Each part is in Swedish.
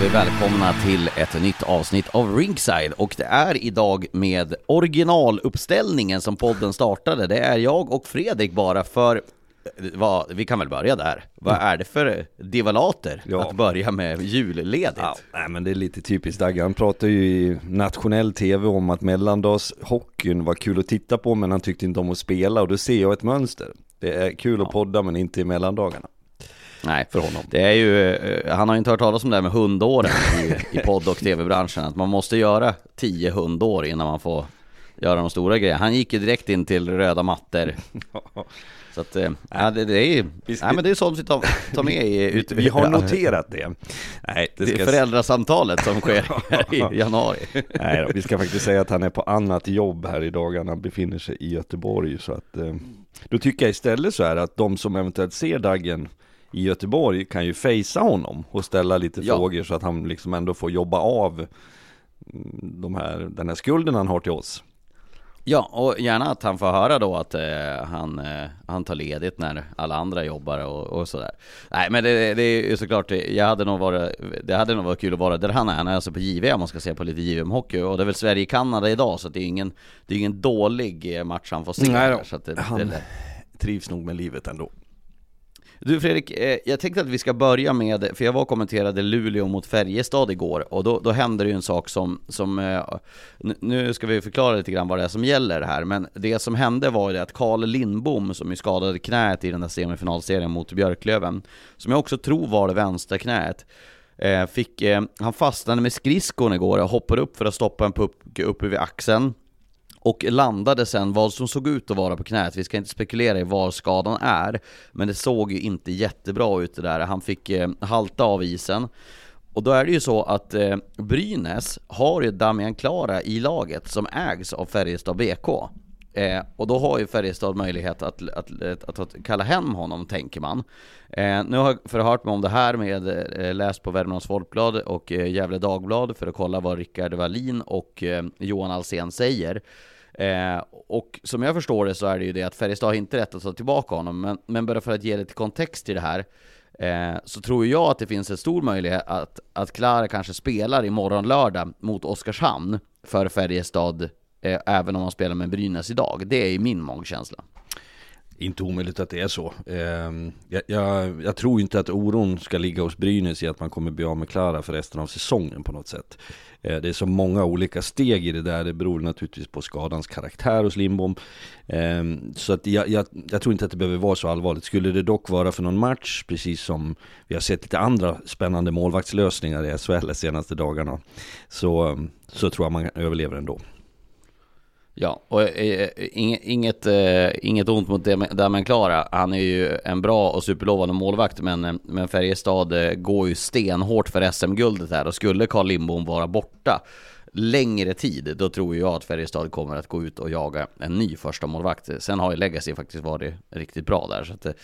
Vi välkomna till ett nytt avsnitt av Ringside och det är idag med originaluppställningen som podden startade. Det är jag och Fredrik bara för vad, vi kan väl börja där. Vad är det för divalater Ja. att börja med julledigt? Ja, nej men det är lite typiskt Dagge. Han pratar ju i nationell tv om att mellandagshockeyn var kul att titta på men han tyckte inte om att spela och då ser jag ett mönster. Det är kul att podda men inte i mellandagarna. Nej, För honom. Det är ju, eh, han har ju inte hört talas om det här med hundåren i, i podd och tv-branschen, att man måste göra tio hundår innan man får göra de stora grejerna. Han gick ju direkt in till röda mattor. Så att, eh, ja, det, det är ju, nej men det är sånt vi tar, tar med i, ut, Vi har noterat det. Nej, det det ska är föräldrasamtalet som sker i januari. Nej då, vi ska faktiskt säga att han är på annat jobb här i dagarna, han befinner sig i Göteborg så att eh, Då tycker jag istället så här att de som eventuellt ser Daggen i Göteborg kan ju fejsa honom och ställa lite Ja. frågor så att han liksom ändå får jobba av mm, de här, den här skulden han har till oss. Ja, och gärna att han får höra då att eh, han, eh, han tar ledigt när alla andra jobbar och, och sådär. Nej men det, det är ju såklart, jag hade nog varit, det hade nog varit kul att vara där han är. Han är alltså på JVM, man ska se på lite JVM-hockey. Och det är väl Sverige-Kanada idag, så att det är ingen, det är ingen dålig eh, match han får se. Nej då. där, så att det, Han- det, Trivs nog med livet ändå. Du Fredrik, eh, jag tänkte att vi ska börja med, för jag var och kommenterade Luleå mot Färjestad igår och då, då hände det ju en sak som, som eh, nu ska vi förklara lite grann vad det är som gäller här, men det som hände var ju det att Karl Lindbom, som ju skadade knät i den där semifinalserien mot Björklöven, som jag också tror var det vänstra knät, eh, fick, han fastnade med skridskon igår och hoppade upp för att stoppa en puck uppe vid axeln och landade sen vad som såg ut att vara på knät. Vi ska inte spekulera i var skadan är, men det såg ju inte jättebra ut det där. Han fick eh, halta av isen. Och då är det ju så att eh, Brynäs har ju Damian Klara i laget som ägs av Färjestad BK. Eh, och då har ju Färjestad möjlighet att, att, att, att, kalla hem honom, tänker man. Eh, nu har jag förhört mig om det här med, eh, läst på Värmlands Folkblad och eh, Gävle Dagblad för att kolla vad Rickard Wallin och eh, Johan Alsen säger. Eh, och som jag förstår det så är det ju det att Färjestad har inte rätt att ta tillbaka honom, men, men bara för att ge lite kontext till det här eh, så tror jag att det finns en stor möjlighet att, att Klara kanske spelar imorgon lördag mot Oskarshamn för Färjestad, eh, även om han spelar med Brynäs idag. Det är ju min magkänsla. Inte omöjligt att det är så. Ehm, jag, jag, jag tror inte att oron ska ligga hos Brynäs i att man kommer bli av med Klara för resten av säsongen på något sätt. Eh, det är så många olika steg i det där. Det beror naturligtvis på skadans karaktär hos Lindbom. Ehm, så att jag, jag, jag tror inte att det behöver vara så allvarligt. Skulle det dock vara för någon match, precis som vi har sett lite andra spännande målvaktslösningar i SHL de senaste dagarna, så, så tror jag man överlever ändå. Ja, och eh, eh, inget, inget, inget ont mot Damian Klara. Han är ju en bra och superlovande målvakt, men, men Färjestad går ju stenhårt för SM-guldet här och skulle Carl Lindbom vara borta längre tid, då tror jag att Färjestad kommer att gå ut och jaga en ny första målvakt. Sen har ju Legacy faktiskt varit riktigt bra där, så att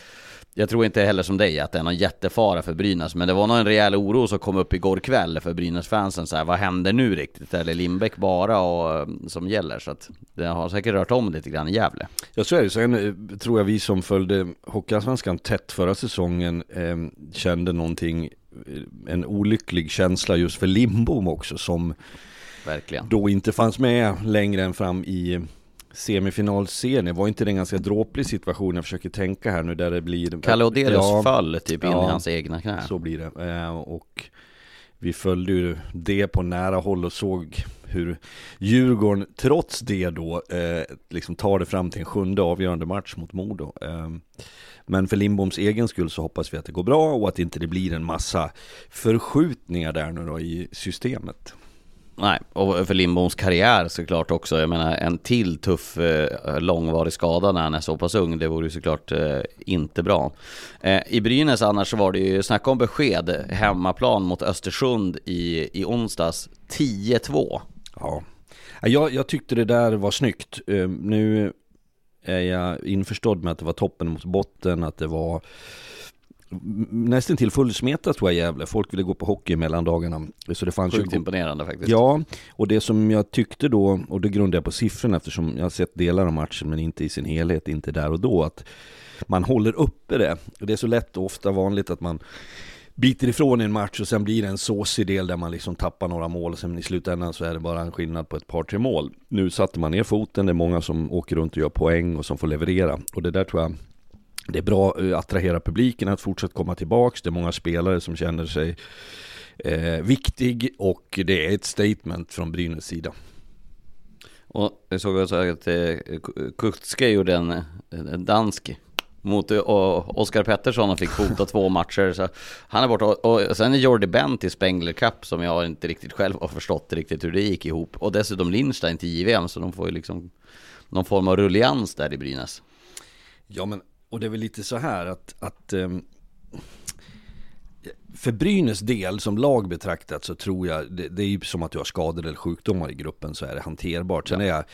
jag tror inte heller som dig att det är någon jättefara för Brynäs, men det var nog en rejäl oro som kom upp igår kväll för Brynäs-fansen så här, vad händer nu riktigt? Är det Lindbäck bara och, eh, som gäller? Så att det har säkert rört om lite grann i Gävle. Ja så är det, sen eh, tror jag vi som följde Hockeyallsvenskan tätt förra säsongen eh, kände någonting, eh, en olycklig känsla just för Limbom också som Verkligen. då inte fanns med längre än fram i semifinalserien. Var inte det en ganska dråplig situation? Jag försöker tänka här nu där det blir Kalle Odelius Ja, föll typ in Ja. i hans egna knä. Så blir det. Eh, och vi följde ju det på nära håll och såg hur Djurgården trots det då eh, liksom tar det fram till en sjunde avgörande match mot Modo. Eh, men för Lindboms egen skull så hoppas vi att det går bra och att inte det blir en massa förskjutningar där nu då i systemet. Nej, och för Lindboms karriär såklart också. Jag menar en till tuff eh, långvarig skada när han är så pass ung, det vore ju såklart eh, inte bra. Eh, I Brynäs annars så var det ju snacka om besked, hemmaplan mot Östersund i, i onsdags, 10-2. Ja, jag, jag tyckte det där var snyggt. Nu är jag införstådd med att det var toppen mot botten, att det var nästan till fullsmetat tror jag Gävle. Folk ville gå på hockey mellan dagarna. Så det fanns Sjukt ju... imponerande faktiskt. Ja, och det som jag tyckte då, och det grundar jag på siffrorna eftersom jag har sett delar av matchen men inte i sin helhet, inte där och då, att man håller uppe det. Det är så lätt och ofta vanligt att man biter ifrån en match och sen blir det en såsig del där man liksom tappar några mål och sen i slutändan så är det bara en skillnad på ett par, tre mål. Nu satte man ner foten, det är många som åker runt och gör poäng och som får leverera. Och det där tror jag det är bra att attrahera publiken att fortsätta komma tillbaks. Det är många spelare som känner sig eh, viktig och det är ett statement från Brynäs sida. Och jag såg också att eh, Kutske gjorde en, en dansk mot och Oskar Pettersson och fick fota två matcher. Så han är borta. Och, och sen är Jordi Bent i Spengler Cup som jag inte riktigt själv har förstått riktigt hur det gick ihop. Och dessutom Lindstein till JVM så de får ju liksom någon form av rullians där i Brynäs. Ja men, och det är väl lite så här att, att um, för Brynäs del som lag betraktat så tror jag, det, det är ju som att du har skador eller sjukdomar i gruppen så är det hanterbart. Sen är jag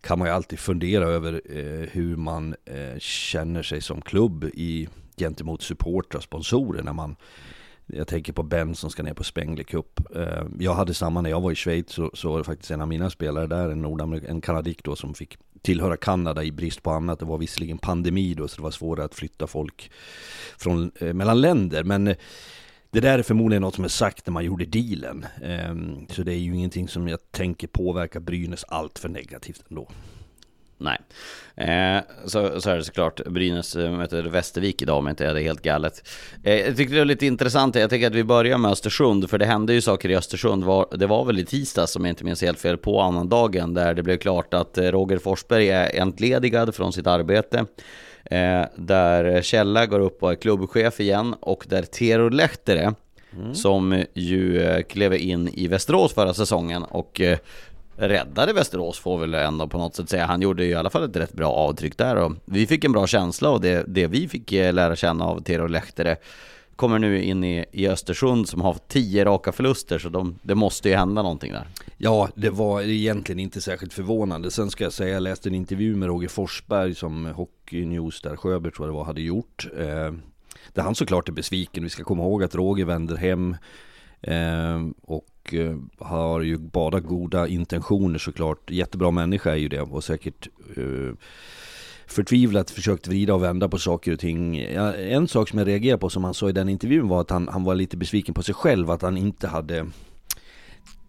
kan man ju alltid fundera över eh, hur man eh, känner sig som klubb i, gentemot supportrar och sponsorer när man jag tänker på Ben som ska ner på Spengler Cup. Eh, jag hade samma när jag var i Schweiz så, så var det faktiskt en av mina spelare där, en, Nordamerika, en kanadik då som fick tillhöra Kanada i brist på annat. Det var visserligen pandemi då så det var svårare att flytta folk från, eh, mellan länder. Men eh, det där är förmodligen något som är sagt när man gjorde dealen. Eh, så det är ju ingenting som jag tänker påverka Brynäs allt för negativt ändå. Nej, eh, så, så är det såklart. Brynäs eh, möter Västervik idag om jag inte är det helt galet. Eh, jag tyckte det var lite intressant, jag tänker att vi börjar med Östersund, för det hände ju saker i Östersund. Var, det var väl i tisdags, som jag inte minns helt fel, på annandagen, där det blev klart att eh, Roger Forsberg är entledigad från sitt arbete. Eh, där Källa går upp och är klubbchef igen och där Tero Lehtere, mm. som ju eh, klev in i Västerås förra säsongen och räddade Västerås får väl ändå på något sätt säga. Han gjorde ju i alla fall ett rätt bra avtryck där och vi fick en bra känsla och det, det vi fick eh, lära känna av Tero Lehtere kommer nu in i, i Östersund som har tio raka förluster så de, det måste ju hända någonting där. Ja, det var egentligen inte särskilt förvånande. Sen ska jag säga, jag läste en intervju med Roger Forsberg som Hockey News där Sjöberg tror jag det var, hade gjort. Eh, där han såklart är besviken. Vi ska komma ihåg att Roger vänder hem eh, och eh, har ju bara goda intentioner såklart. Jättebra människa är ju det och säkert eh, förtvivlat försökt vrida och vända på saker och ting. En sak som jag reagerade på som han sa i den intervjun var att han, han var lite besviken på sig själv, att han inte hade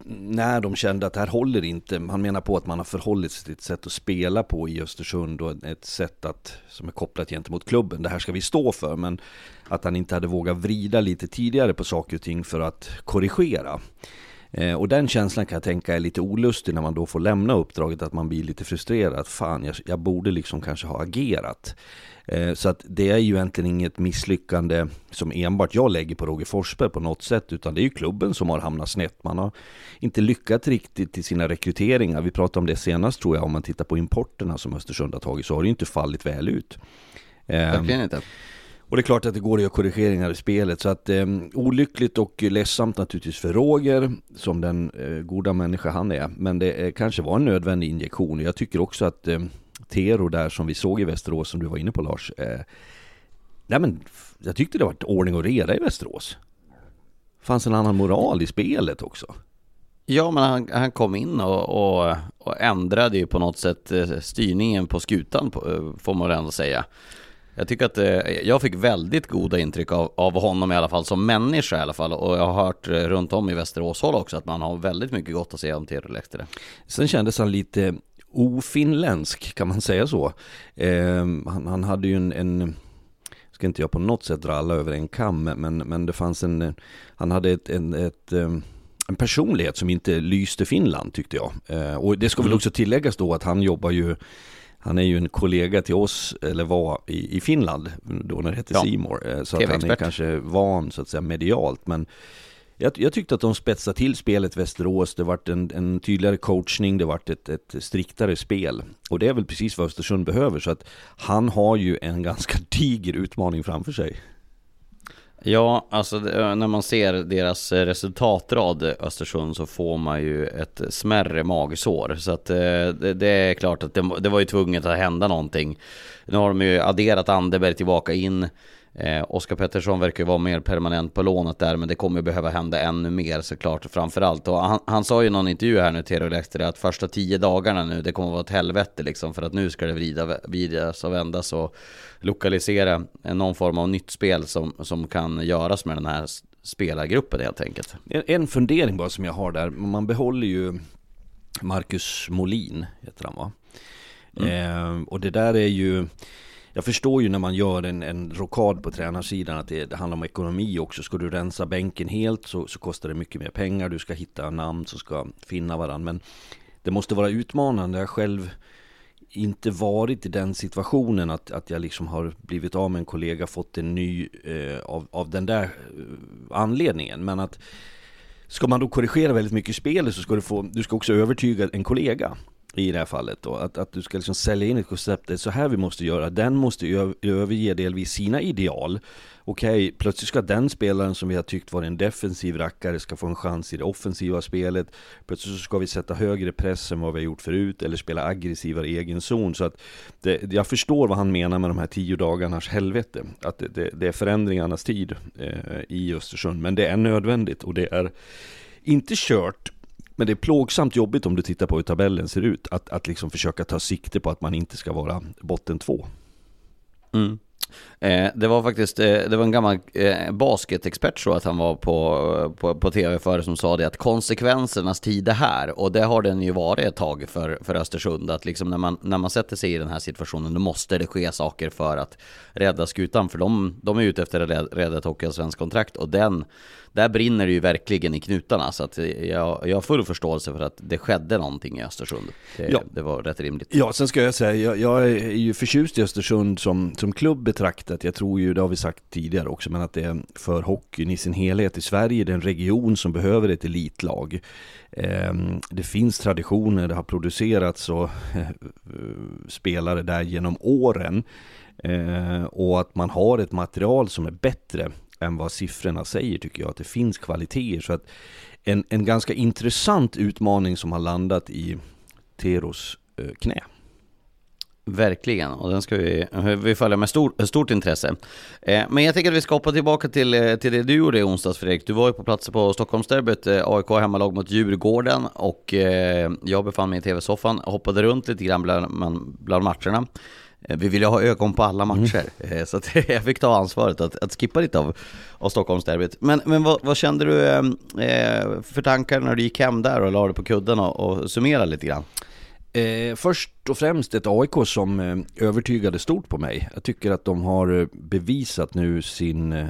när de kände att det här håller inte, han menar på att man har förhållit sig till ett sätt att spela på i Östersund och ett sätt att, som är kopplat gentemot klubben, det här ska vi stå för, men att han inte hade vågat vrida lite tidigare på saker och ting för att korrigera. Eh, och den känslan kan jag tänka är lite olustig när man då får lämna uppdraget, att man blir lite frustrerad. Fan, jag, jag borde liksom kanske ha agerat. Eh, så att det är ju egentligen inget misslyckande som enbart jag lägger på Roger Forsberg på något sätt, utan det är ju klubben som har hamnat snett. Man har inte lyckats riktigt i sina rekryteringar. Vi pratade om det senast tror jag, om man tittar på importerna som Östersund har tagit, så har det ju inte fallit väl ut. Ehm, Verkligen inte. Och det är klart att det går att göra korrigeringar i spelet. Så att eh, olyckligt och ledsamt naturligtvis för Roger, som den eh, goda människa han är. Men det eh, kanske var en nödvändig injektion. Jag tycker också att eh, Tero där som vi såg i Västerås, som du var inne på Lars. Eh, nej men, jag tyckte det var ordning och reda i Västerås. Fanns en annan moral i spelet också. Ja, men han, han kom in och, och, och, ändrade ju på något sätt eh, styrningen på skutan, på, eh, får man ändå säga. Jag tycker att eh, jag fick väldigt goda intryck av, av honom i alla fall, som människa i alla fall. Och jag har hört eh, runt om i Västerås håll också att man har väldigt mycket gott att säga om Tero Lehtinen. Sen kändes han lite ofinländsk, kan man säga så. Eh, han, han, hade ju en, en ska inte jag på något sätt dra alla över en kam, men, men det fanns en, han hade ett, en, ett, ehm, en personlighet som inte lyste Finland tyckte jag. Eh, och det ska väl mm. också tilläggas då att han jobbar ju han är ju en kollega till oss, eller var i, i Finland, då när det hette Simor ja. Eh, så att han är kanske van så att säga medialt. Men jag, jag, tyckte att de spetsade till spelet Västerås, det vart en, en tydligare coachning, det vart ett, ett striktare spel. Och det är väl precis vad Östersund behöver, så att han har ju en ganska diger utmaning framför sig. Ja, alltså eh, när man ser deras eh, resultatrad eh, Östersund så får man ju ett smärre magsår. Så att det, det är klart att det, det, var ju tvunget att hända någonting. Nu har de ju adderat Anderberg tillbaka in. Eh, Oskar Pettersson verkar ju vara mer permanent på lånet där, men det kommer behöva hända ännu mer såklart framförallt. Och han, han sa ju i någon intervju här nu till Lexter att första tio dagarna nu, det kommer vara ett helvete liksom, för att nu ska det vrida, vridas och vändas och lokalisera någon form av nytt spel som, som kan göras med den här spelargruppen helt enkelt. En, en fundering bara som jag har där, man behåller ju Marcus Molin, heter han va? Mm. Eh, och det där är ju jag förstår ju när man gör en, en rokad på tränarsidan att det, det, handlar om ekonomi också. Ska du rensa bänken helt så, så kostar det mycket mer pengar. Du ska hitta namn som ska finna varandra. Men det måste vara utmanande. Jag själv inte varit i den situationen att, att jag liksom har blivit av med en kollega, fått en ny eh, av, av den där eh, anledningen. Men att ska man då korrigera väldigt mycket i spelet så ska du få, du ska också övertyga en kollega i det här fallet då, att, att du ska liksom sälja in ett koncept, det är så här vi måste göra, den måste överge delvis sina ideal. Okej, plötsligt ska den spelaren som vi har tyckt var en defensiv rackare ska få en chans i det offensiva spelet. Plötsligt så ska vi sätta högre press än vad vi har gjort förut, eller spela aggressivare i egen zon. Så att det, jag förstår vad han menar med de här tio dagarnas helvete. Att det, det, det är förändringarnas tid eh, i Östersund, men det är nödvändigt och det är inte kört men det är plågsamt jobbigt om du tittar på hur tabellen ser ut. Att, att liksom försöka ta sikte på att man inte ska vara botten två. Mm. Eh, det var faktiskt, eh, det var en gammal eh, basketexpert så att han var på, på, på tv före som sa det att konsekvensernas tid är här och det har den ju varit ett tag för, för Östersund att liksom när man, när man sätter sig i den här situationen då måste det ske saker för att rädda skutan för de, de är ute efter att rädda ett hockeyallsvenskt kontrakt och den där brinner det ju verkligen i knutarna. Så att jag, jag har full förståelse för att det skedde någonting i Östersund. Det, ja. det var rätt rimligt. Ja, sen ska jag säga, jag, jag, är ju förtjust i Östersund som, som klubb betraktat. Jag tror ju, det har vi sagt tidigare också, men att det är för hockeyn i sin helhet i Sverige, det är en region som behöver ett elitlag. Ehm, det finns traditioner, det har producerats och spelare där genom åren. Ehm, och att man har ett material som är bättre än vad siffrorna säger tycker jag. Att det finns kvaliteter. Så att en, en ganska intressant utmaning som har landat i Teros eh, knä. Verkligen, och den ska vi, vi följa med stor, eh, stort intresse. Eh, men jag tänker att vi ska hoppa tillbaka till, eh, till det du gjorde i onsdags Fredrik. Du var ju på plats på Stockholmsderbyt, eh, AIK hemmalag mot Djurgården och eh, jag befann mig i tv-soffan, hoppade runt lite grann bland, bland matcherna. Eh, vi vill ju ha ögon på alla matcher, mm. så jag fick ta ansvaret att, att skippa lite av, av Stockholmsderbyt. Men, men vad, vad kände du eh, för tankar när du gick hem där och la dig på kudden och, och summerade lite grann? Eh, först och främst ett AIK som eh, övertygade stort på mig. Jag tycker att de har bevisat nu sin, eh,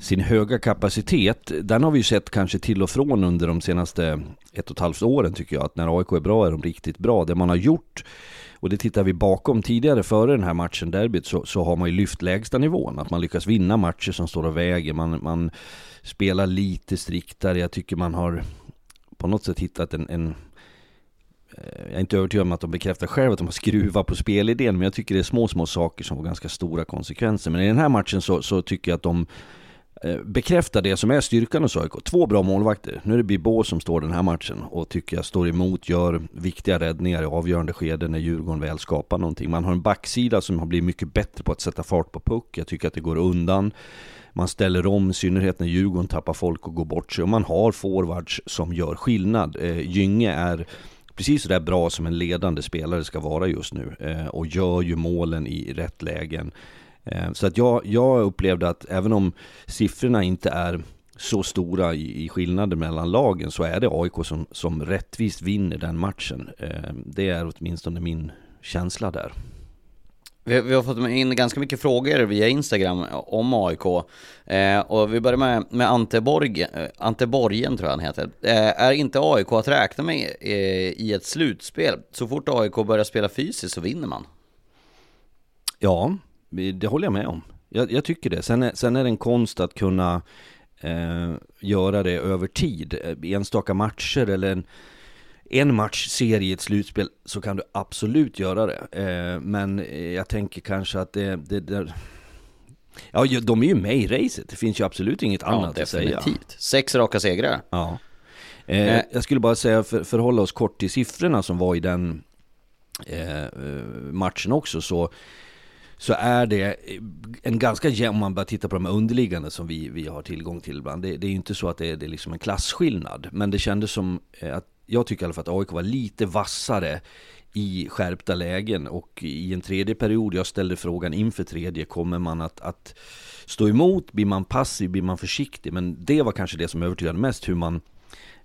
sin höga kapacitet. Den har vi ju sett kanske till och från under de senaste ett och ett halvt åren tycker jag. Att när AIK är bra är de riktigt bra. Det man har gjort och det tittar vi bakom tidigare före den här matchen, derbyt, så, så har man ju lyft lägsta nivån. Att man lyckas vinna matcher som står och väger. Man, man spelar lite striktare. Jag tycker man har på något sätt hittat en, en eh, jag är inte övertygad om att de bekräftar själva att de har skruvat på spelidén, men jag tycker det är små, små saker som får ganska stora konsekvenser. Men i den här matchen så, så tycker jag att de Eh, bekräftar det som är styrkan hos AIK. Två bra målvakter. Nu är det Bibå som står den här matchen och tycker jag står emot, gör viktiga räddningar i avgörande skeden när Djurgården väl skapar någonting. Man har en backsida som har blivit mycket bättre på att sätta fart på puck. Jag tycker att det går undan. Man ställer om, i synnerhet när Djurgården tappar folk och går bort sig. Och man har forwards som gör skillnad. Eh, Gynge är precis så där bra som en ledande spelare ska vara just nu. Eh, och gör ju målen i rätt lägen. Eh, så att jag, jag upplevde att även om siffrorna inte är så stora i, i skillnader mellan lagen så är det AIK som, som rättvist vinner den matchen. Eh, det är åtminstone min känsla där. Vi, vi har fått in ganska mycket frågor via Instagram om AIK. Eh, och vi börjar med, med Ante, Borg, eh, Ante Borgen tror jag han heter. Eh, är inte AIK att räkna med eh, i ett slutspel? Så fort AIK börjar spela fysiskt så vinner man. Ja, det håller jag med om. Jag, jag tycker det. Sen är, sen är det en konst att kunna eh, göra det över tid. Eh, enstaka matcher eller en, en matchserie i ett slutspel så kan du absolut göra det. Eh, men jag tänker kanske att det, det, det Ja, de är ju med i racet. Det finns ju absolut inget ja, annat att säga. Definitivt. Sex raka segrar. Ja. Eh, jag skulle bara säga, för, förhålla oss kort till siffrorna som var i den eh, eh matchen också, så så är det eh, en ganska jämn, om man bara tittar på de underliggande som vi, vi har tillgång till ibland. Det, det är ju inte så att det är, det är liksom en klasskillnad. Men det kändes som eh, att, jag tycker i alla fall att AIK var lite vassare i skärpta lägen och i en tredje period, jag ställde frågan inför tredje, kommer man att, att stå emot? Blir man passiv? Blir man försiktig? Men det var kanske det som övertygade mest hur man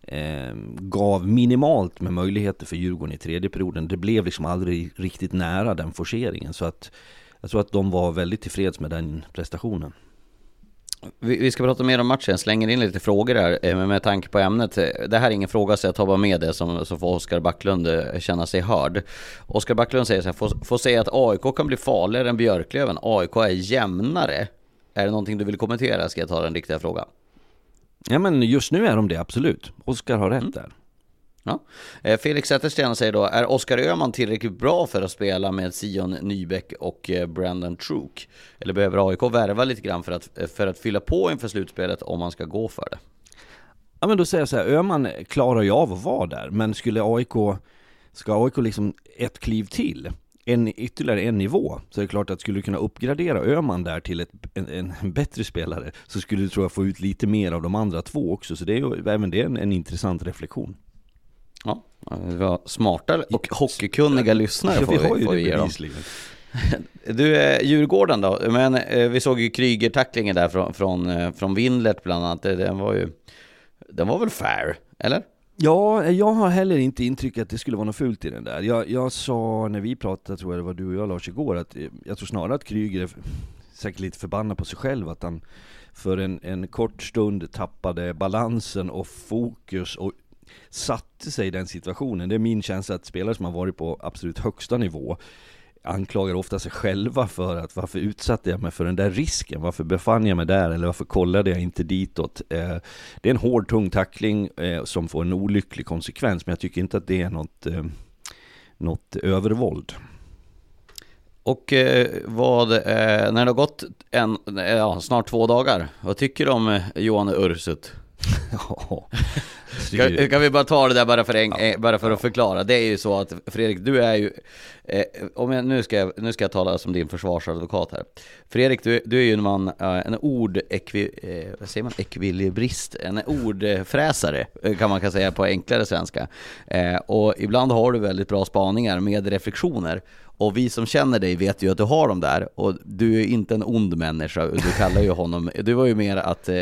eh, gav minimalt med möjligheter för Djurgården i tredje perioden. Det blev liksom aldrig riktigt nära den forceringen. Så att jag tror att de var väldigt tillfreds med den prestationen. Vi ska prata mer om matchen, jag slänger in lite frågor där eh, med tanke på ämnet. Det här är ingen fråga så jag tar bara med det som, som får Oskar Backlund eh, känna sig hörd. Oskar Backlund säger så här, får, får säga att AIK kan bli farligare än Björklöven. AIK är jämnare. Är det någonting du vill kommentera? Ska jag ta den riktiga frågan? Ja men just nu är de det absolut. Oskar har rätt mm. där. Ja. Eh, Felix Zettersten säger då, är Oskar Öhman tillräckligt bra för att spela med Sion Nybeck och eh, Brandon Truk? Eller behöver AIK värva lite grann för att, eh, för att fylla på inför slutspelet om man ska gå för det? Ja men då säger jag så här, Öhman klarar ju av att vara där, men skulle AIK, ska AIK liksom ett kliv till, en, ytterligare en nivå, så är det klart att skulle du kunna uppgradera Öhman där till ett, en, en bättre spelare, så skulle du tror jag få ut lite mer av de andra två också, så det är ju även det en, en intressant reflektion. Ja, vi var smarta och hockeykunniga lyssnare får vi, får vi ge dem. Du, eh, Djurgården då? Men eh, vi såg ju Kryger-tacklingen där från, från, eh, från Windlert bland annat. Den var ju, den var väl fair, eller? Ja, jag har heller inte intrycket att det skulle vara något fult i den där. Jag, jag sa när vi pratade, tror jag det var du och jag Lars igår, att jag tror snarare att Kryger är säkert lite förbannad på sig själv att han för en, en kort stund tappade balansen och fokus och satte sig i den situationen. Det är min känsla att spelare som har varit på absolut högsta nivå anklagar ofta sig själva för att varför utsatte jag mig för den där risken? Varför befann jag mig där? Eller varför kollade jag inte ditåt? Eh, det är en hård, tung tackling eh, som får en olycklig konsekvens, men jag tycker inte att det är något, eh, något övervåld. Och eh, vad, eh, när det har gått en, ja, snart två dagar, vad tycker du om eh, Johan Ursut? kan, kan, vi bara ta det där bara för, en, ja. bara för att förklara? Det är ju så att Fredrik, du är ju, eh, om jag, nu, ska jag, nu ska jag tala som din försvarsadvokat här. Fredrik, du, du är ju en man, eh, en ord, ekvi, eh, vad säger man, ekvilibrist, en ordfräsare eh, kan man kan säga på enklare svenska. Eh, och ibland har du väldigt bra spaningar med reflektioner. Och vi som känner dig vet ju att du har dem där och du är inte en ond människa, du kallar ju honom, du var ju mer att eh,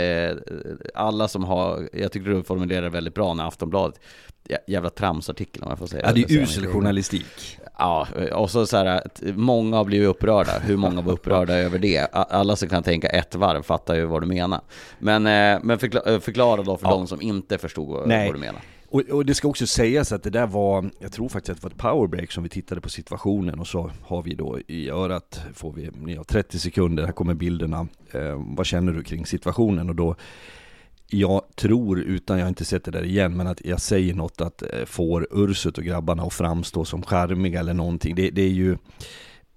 alla som har, jag tycker du formulerar väldigt bra när Aftonbladet, jävla tramsartikel om jag får säga Ja det är usel journalistik Ja, och så så här, många har blivit upprörda, hur många var upprörda över det? Alla som kan tänka ett varv fattar ju vad du menar Men, eh, men förklara, förklara då för ja. de som inte förstod Nej. vad du menar och, och, det ska också sägas att det där var, jag tror faktiskt att det var ett powerbreak som vi tittade på situationen och så har vi då i örat, får vi ja, 30 sekunder, här kommer bilderna, eh, vad känner du kring situationen? Och då, jag tror, utan jag har inte sett det där igen, men att jag säger något att eh, får Ursut och grabbarna att framstå som charmiga eller någonting, det, det är ju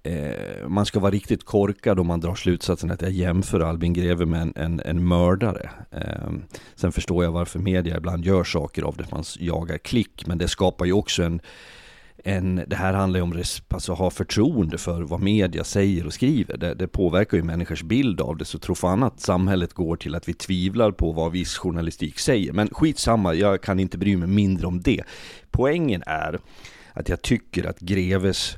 eh, man ska vara riktigt korkad om man drar slutsatsen att jag jämför Albin Greve med en, en, en mördare. Eh, sen förstår jag varför media ibland gör saker av det, man jagar klick, men det skapar ju också en en, det här handlar ju om att alltså, ha förtroende för vad media säger och skriver. Det, det påverkar ju människors bild av det, så tro fan att samhället går till att vi tvivlar på vad viss journalistik säger. Men skitsamma, jag kan inte bry mig mindre om det. Poängen är att jag tycker att Greves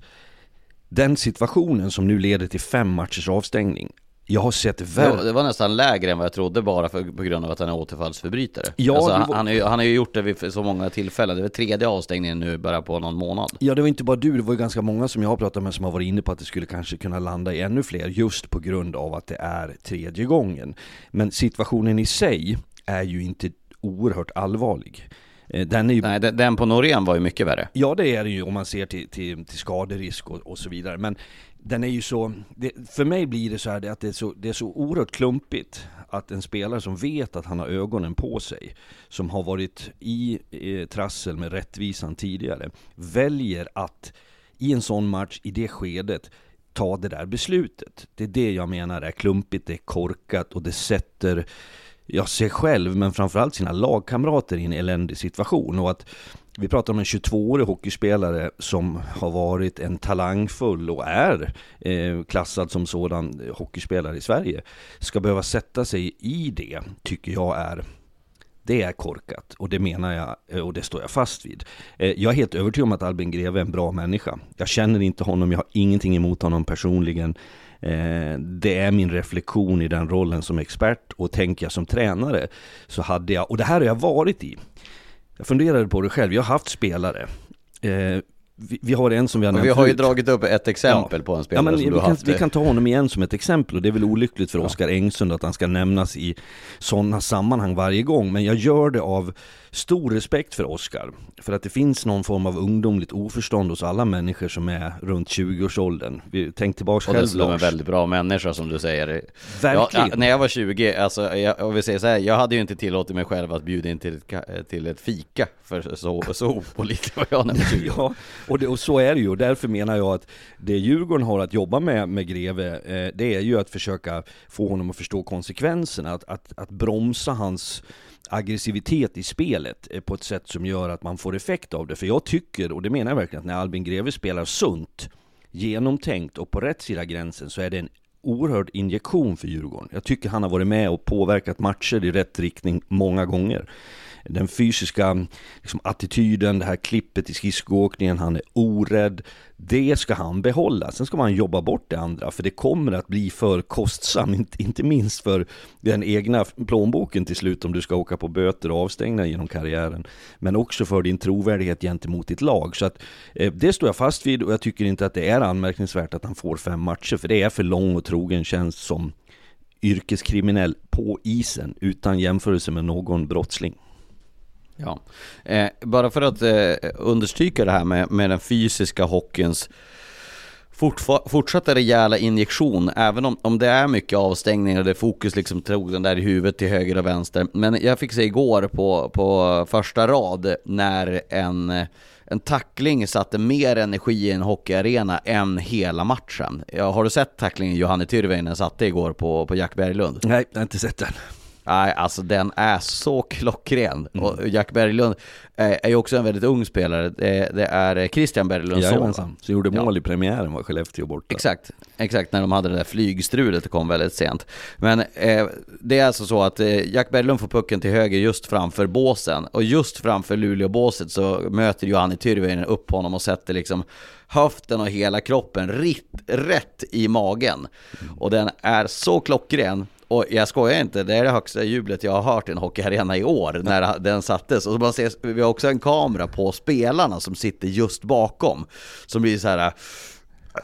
den situationen som nu leder till fem matchers avstängning jag har sett värre. Det var nästan lägre än vad jag trodde bara för, på grund av att han är återfallsförbrytare. Ja, alltså, han, var... han, han har ju gjort det vid så många tillfällen. Det är väl tredje avstängningen nu bara på någon månad. Ja, det var inte bara du. Det var ju ganska många som jag har pratat med som har varit inne på att det skulle kanske kunna landa i ännu fler just på grund av att det är tredje gången. Men situationen i sig är ju inte oerhört allvarlig. Eh, den, är ju... Nej, den på Norén var ju mycket värre. Ja, det är det ju om man ser till, till, till skaderisk och, och så vidare. Men den är ju så, det, för mig blir det så här att det är så, det är så oerhört klumpigt att en spelare som vet att han har ögonen på sig, som har varit i eh, trassel med rättvisan tidigare, väljer att i en sån match, i det skedet, ta det där beslutet. Det är det jag menar är klumpigt, det är korkat och det sätter ja, sig själv, men framförallt sina lagkamrater i en eländig situation. Och att vi pratar om en 22-årig hockeyspelare som har varit en talangfull och är eh, klassad som sådan hockeyspelare i Sverige. Ska behöva sätta sig i det, tycker jag är det är korkat och det menar jag eh, och det står jag fast vid. Eh, jag är helt övertygad om att Albin Greve är en bra människa. Jag känner inte honom, jag har ingenting emot honom personligen. Eh, det är min reflektion i den rollen som expert och tänker jag som tränare så hade jag, och det här har jag varit i. Jag funderade på det själv, jag har haft spelare vi, vi, har en som vi har nämnt Vi har ju dragit upp ett exempel ja. på en spelare ja, men som vi du kan, haft. Vi kan ta honom igen som ett exempel och det är väl olyckligt för ja. Oskar Engsund att han ska nämnas i sådana sammanhang varje gång. Men jag gör det av stor respekt för Oskar. För att det finns någon form av ungdomligt oförstånd hos alla människor som är runt 20-årsåldern. Tänk tillbaka själv Lars. Och en väldigt bra människa som du säger. Verkligen. Ja, när jag var 20, alltså jag, jag vill säga så här, jag hade ju inte tillåtit mig själv att bjuda in till ett, till ett fika. För så, så opålitlig var jag när jag var 20. ja, och, det, och så är det ju. Och därför menar jag att det Djurgården har att jobba med, med Greve, eh, det är ju att försöka få honom att förstå konsekvenserna. Att, att, att bromsa hans aggressivitet i spelet eh, på ett sätt som gör att man får effekt av det. För jag tycker, och det menar jag verkligen, att när Albin Greve spelar sunt, genomtänkt och på rätt sida gränsen så är det en oerhörd injektion för Djurgården. Jag tycker han har varit med och påverkat matcher i rätt riktning många gånger den fysiska liksom, attityden, det här klippet i skridskoåkningen, han är orädd. Det ska han behålla. Sen ska man jobba bort det andra, för det kommer att bli för kostsamt, inte minst för den egna plånboken till slut om du ska åka på böter och avstängningar genom karriären. Men också för din trovärdighet gentemot ditt lag. Så att eh, det står jag fast vid och jag tycker inte att det är anmärkningsvärt att han får fem matcher, för det är för lång och trogen tjänst som yrkeskriminell på isen utan jämförelse med någon brottsling. Ja, eh, bara för att eh, understryka det här med, med den fysiska hockeyns fortsatta rejäla injektion, även om, om det är mycket avstängningar och det är fokus liksom tog den där i huvudet till höger och vänster. Men jag fick se igår på, på första rad när en, en tackling satte mer energi i en hockeyarena än hela matchen. Ja, har du sett tacklingen Johanne Tyrväinen satte igår på, på Jack Berglund? Nej, jag har inte sett den. Nej, alltså den är så klockren. Mm. Och Jack Berglund är ju också en väldigt ung spelare. Det, är Christian Berglunds son. Som gjorde mål ja. i premiären var Skellefteå borta. Exakt, exakt när de hade det där flygstrulet, det kom väldigt sent. Men eh, det är alltså så att eh, Jack Berglund får pucken till höger just framför båsen. Och just framför Luleå-båset så möter Johanni Tyrväinen upp honom och sätter liksom höften och hela kroppen rätt, rätt i magen. Mm. Och den är så klockren och jag skojar inte, det är det högsta jublet jag har hört i en hockeyarena i år när den sattes. Och man ser, vi har också en kamera på spelarna som sitter just bakom. Som blir så här...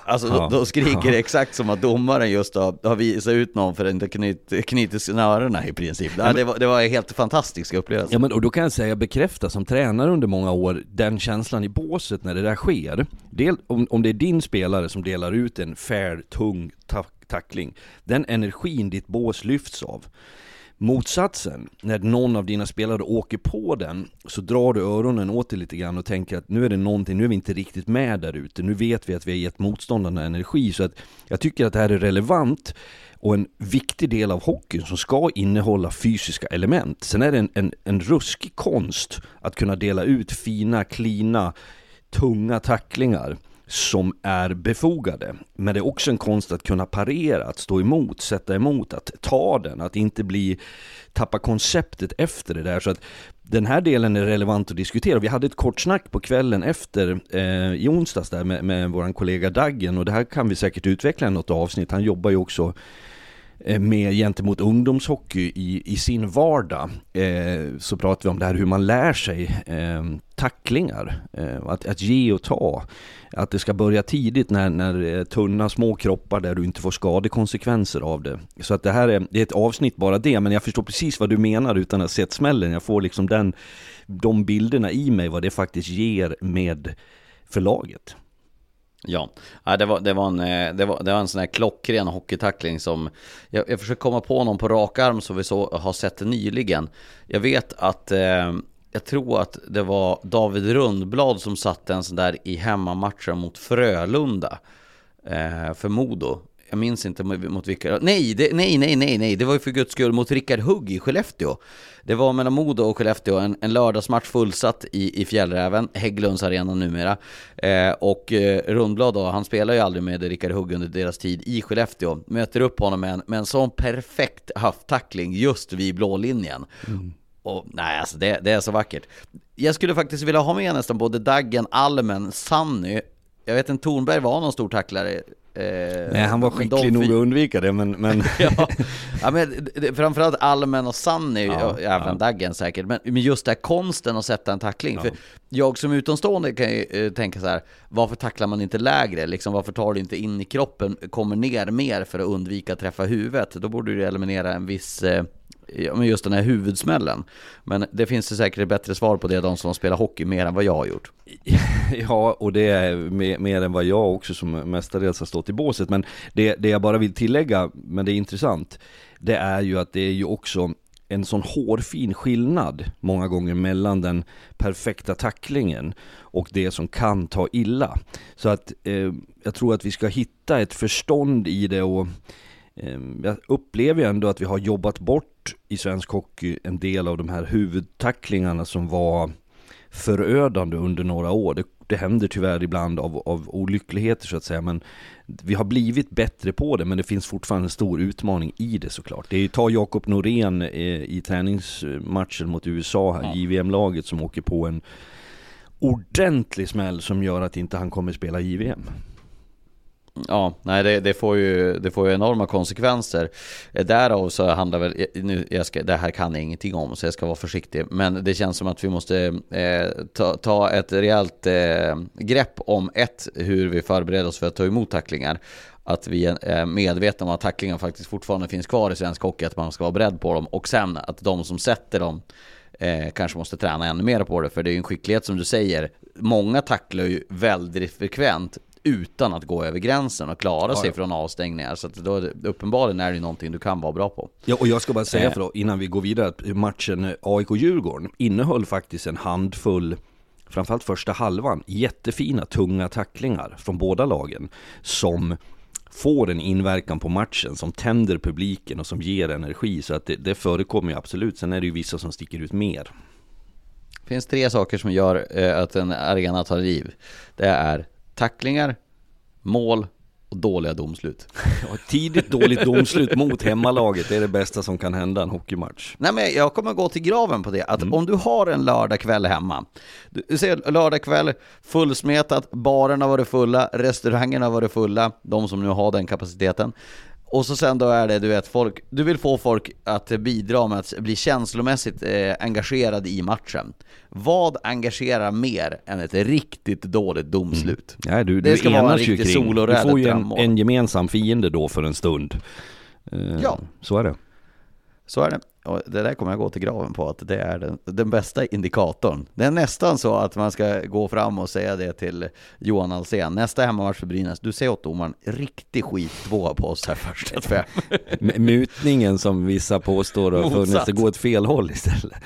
Alltså ja. då, skriker det exakt som att domaren just har, har visat ut någon för att inte knyt, knyter snörena i princip. Ja, det, var, det var en helt fantastisk upplevelse. Ja men och då kan jag säga, bekräfta som tränare under många år, den känslan i båset när det där sker. Del, om, om det är din spelare som delar ut en fair, tung tackling. Den energin ditt bås lyfts av. Motsatsen, när någon av dina spelare åker på den så drar du öronen åt dig lite grann och tänker att nu är det någonting, nu är vi inte riktigt med där ute. Nu vet vi att vi har gett motståndarna energi. Så att jag tycker att det här är relevant och en viktig del av hockeyn som ska innehålla fysiska element. Sen är det en, en, en ruskig konst att kunna dela ut fina, klina, tunga tacklingar som är befogade. Men det är också en konst att kunna parera, att stå emot, sätta emot, att ta den, att inte bli tappa konceptet efter det där. Så att den här delen är relevant att diskutera. Vi hade ett kort snack på kvällen efter, eh, i onsdags där med, med vår kollega Daggen och det här kan vi säkert utveckla i något avsnitt. Han jobbar ju också Eh, med gentemot ungdomshockey i, i sin vardag eh, så pratar vi om det här hur man lär sig eh, tacklingar, eh, att, att ge och ta. Att det ska börja tidigt när, när eh, tunna små kroppar där du inte får skadekonsekvenser av det. Så att det här är, det är ett avsnitt bara det, men jag förstår precis vad du menar utan att ha sett smällen. Jag får liksom den, de bilderna i mig vad det faktiskt ger med förlaget. Ja, det var, det, var en, eh, det, var, det var en sån här klockren hockeytackling som jag, jag försöker komma på någon på rak arm som vi så, har sett nyligen. Jag vet att eh, jag tror att det var David Rundblad som satte en sån där i hemmamatchen mot Frölunda eh, för Modo jag minns inte mot vilka, nej, det, nej, nej, nej, nej, det var ju för guds skull mot Rickard Hugg i Skellefteå. Det var mellan Modo och Skellefteå, en, en lördagsmatch fullsatt i, i Fjällräven, Hägglunds arena numera. Eh, och eh, Rundblad då, han spelar ju aldrig med Rickard Hugg under deras tid i Skellefteå. Möter upp honom med en, med en sån perfekt höfttackling just vid blålinjen. Mm. Och nej, alltså det, det är så vackert. Jag skulle faktiskt vilja ha med nästan både Daggen, Almen, Sanny. Jag vet inte, Tornberg var någon stor tacklare Nej, han var skicklig nog att undvika det, men... men... ja, ja, men framförallt Almen och Sanny, ja, och även ja. Daggen säkert, men, men just det här konsten att sätta en tackling. Ja. För jag som utomstående kan ju eh, tänka så här, varför tacklar man inte lägre? Liksom, varför tar du inte in i kroppen, kommer ner mer för att undvika att träffa huvudet? Då borde du eliminera en viss... Eh, men just den här huvudsmällen. Men det finns det säkert bättre svar på det, de som spelar hockey mer än vad jag har gjort. Ja, och det är mer, mer än vad jag också som mestadels har stått i båset. Men det, det jag bara vill tillägga, men det är intressant, det är ju att det är ju också en sån hårfin skillnad många gånger mellan den perfekta tacklingen och det som kan ta illa. Så att eh, jag tror att vi ska hitta ett förstånd i det och jag upplever ju ändå att vi har jobbat bort i svensk hockey en del av de här huvudtacklingarna som var förödande under några år. Det, det händer tyvärr ibland av, av olyckligheter så att säga, men vi har blivit bättre på det, men det finns fortfarande en stor utmaning i det såklart. Det är ta Jakob Norén i, eh, i träningsmatchen mot USA här. JVM-laget som åker på en ordentlig smäll som gör att inte han kommer spela JVM. Ja, nej det, det, får ju, det får ju enorma konsekvenser. Eh, därav så handlar väl, eh, nu, jag ska, det här kan jag ingenting om så jag ska vara försiktig. Men det känns som att vi måste eh, ta, ta ett rejält eh, grepp om ett, hur vi förbereder oss för att ta emot tacklingar. Att vi är eh, medvetna om att tacklingar faktiskt fortfarande finns kvar i svensk hockey, att man ska vara beredd på dem. Och sen att de som sätter dem eh, kanske måste träna ännu mer på det. För det är ju en skicklighet som du säger. Många tacklar ju väldigt frekvent utan att gå över gränsen och klara sig ja. från avstängningar. Så att då, uppenbarligen är det någonting du kan vara bra på. Ja, och jag ska bara säga eh. för då, innan vi går vidare att matchen AIK-Djurgården innehöll faktiskt en handfull framförallt första halvan, jättefina tunga tacklingar från båda lagen som får en inverkan på matchen som tänder publiken och som ger energi. Så att det, det förekommer ju absolut. Sen är det ju vissa som sticker ut mer. Det finns tre saker som gör eh, att en arena tar liv. Det är tacklingar, mål och dåliga domslut. Ja, tidigt dåligt domslut mot hemmalaget, det är det bästa som kan hända en hockeymatch. Nej men jag kommer gå till graven på det, att mm. om du har en lördagkväll hemma, du ser lördagkväll, fullsmetat, barerna var det fulla, restaurangerna var det fulla, de som nu har den kapaciteten. Och så sen då är det, du vet, folk, du vill få folk att bidra med att bli känslomässigt eh, engagerade i matchen. Vad engagerar mer än ett riktigt dåligt domslut? Mm. Ja, du, det ska vara en riktig sol och Du får ju en, en, gemensam fiende då för en stund. Eh, ja. Så är det. Så är det. Och det där kommer jag gå till graven på, att det är den, den, bästa indikatorn. Det är nästan så att man ska gå fram och säga det till Johan Alsen. Nästa hemmamatch för Brynäs, du säger åt domaren, riktig skit två på oss här första fem. Mutningen som vissa påstår har funnits, det går åt fel håll istället.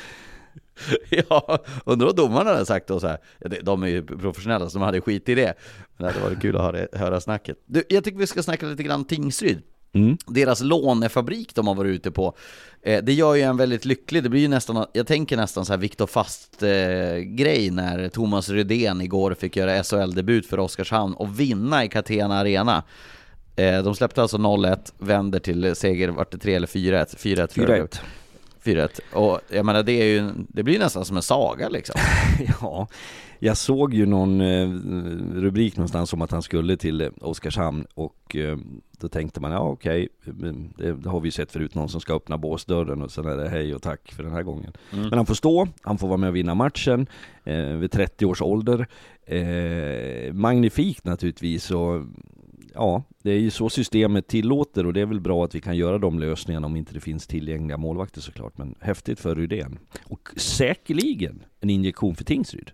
Ja, undrar vad domarna hade sagt då så här. De är ju professionella så de hade skit i det. Men det hade varit kul att höra, höra snacket. Du, jag tycker vi ska snacka lite grann Tingsryd. Mm. Deras lånefabrik de har varit ute på. Eh, det gör ju en väldigt lycklig, det blir ju nästan, jag tänker nästan så här Viktor Fast-grej eh, när Thomas Rydén igår fick göra SHL-debut för Oskarshamn och vinna i Catena Arena. Eh, de släppte alltså 0-1, vänder till seger, vart det 3 eller 4-1? 4-1 4-1 4-1. Och jag menar det är ju, det blir nästan som en saga liksom. ja, jag såg ju någon eh, rubrik någonstans om att han skulle till Oskarshamn och eh, då tänkte man, ja okej, okay, det, det, har vi sett förut, någon som ska öppna båsdörren och sen är det hej och tack för den här gången. Mm. Men han får stå, han får vara med och vinna matchen eh, vid 30 års ålder. Eh, magnifikt naturligtvis och ja, det är ju så systemet tillåter och det är väl bra att vi kan göra de lösningarna om inte det finns tillgängliga målvakter såklart. Men häftigt för Rydén. Och säkerligen en injektion för Tingsryd.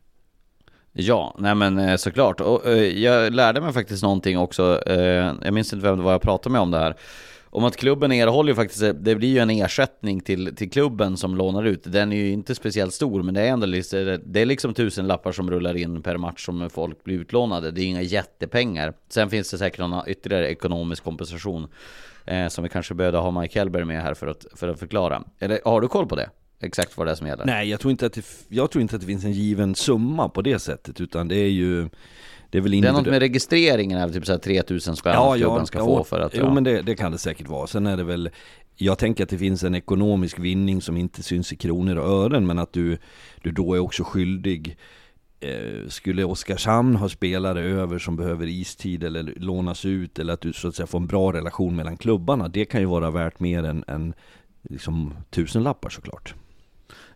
Ja, nej men eh, såklart. Och, eh, jag lärde mig faktiskt någonting också, eh, jag minns inte vem det var jag pratade med om det här. Om att klubben erhåller ju faktiskt, det blir ju en ersättning till, till klubben som lånar ut. Den är ju inte speciellt stor, men det är ändå lite, det är liksom tusen lappar som rullar in per match som folk blir utlånade. Det är inga jättepengar. Sen finns det säkert någon ytterligare ekonomisk kompensation eh, som vi kanske behövde ha Mike Hellberg med här för att, för att förklara. Eller har du koll på det? Exakt vad det är som gäller? Nej, jag tror, inte att det, jag tror inte att det finns en given summa på det sättet, utan det är ju det är väl Det är något med registreringen, är typ såhär 3000 spänn ja, klubben ska ja, få för att... Ja. Jo men det, det, kan det säkert vara. Sen är det väl, jag tänker att det finns en ekonomisk vinning som inte syns i kronor och ören, men att du, du då är också skyldig eh, skulle Oskarshamn ha spelare över som behöver istid eller lånas ut eller att du så att säga får en bra relation mellan klubbarna, det kan ju vara värt mer än, än liksom tusenlappar såklart.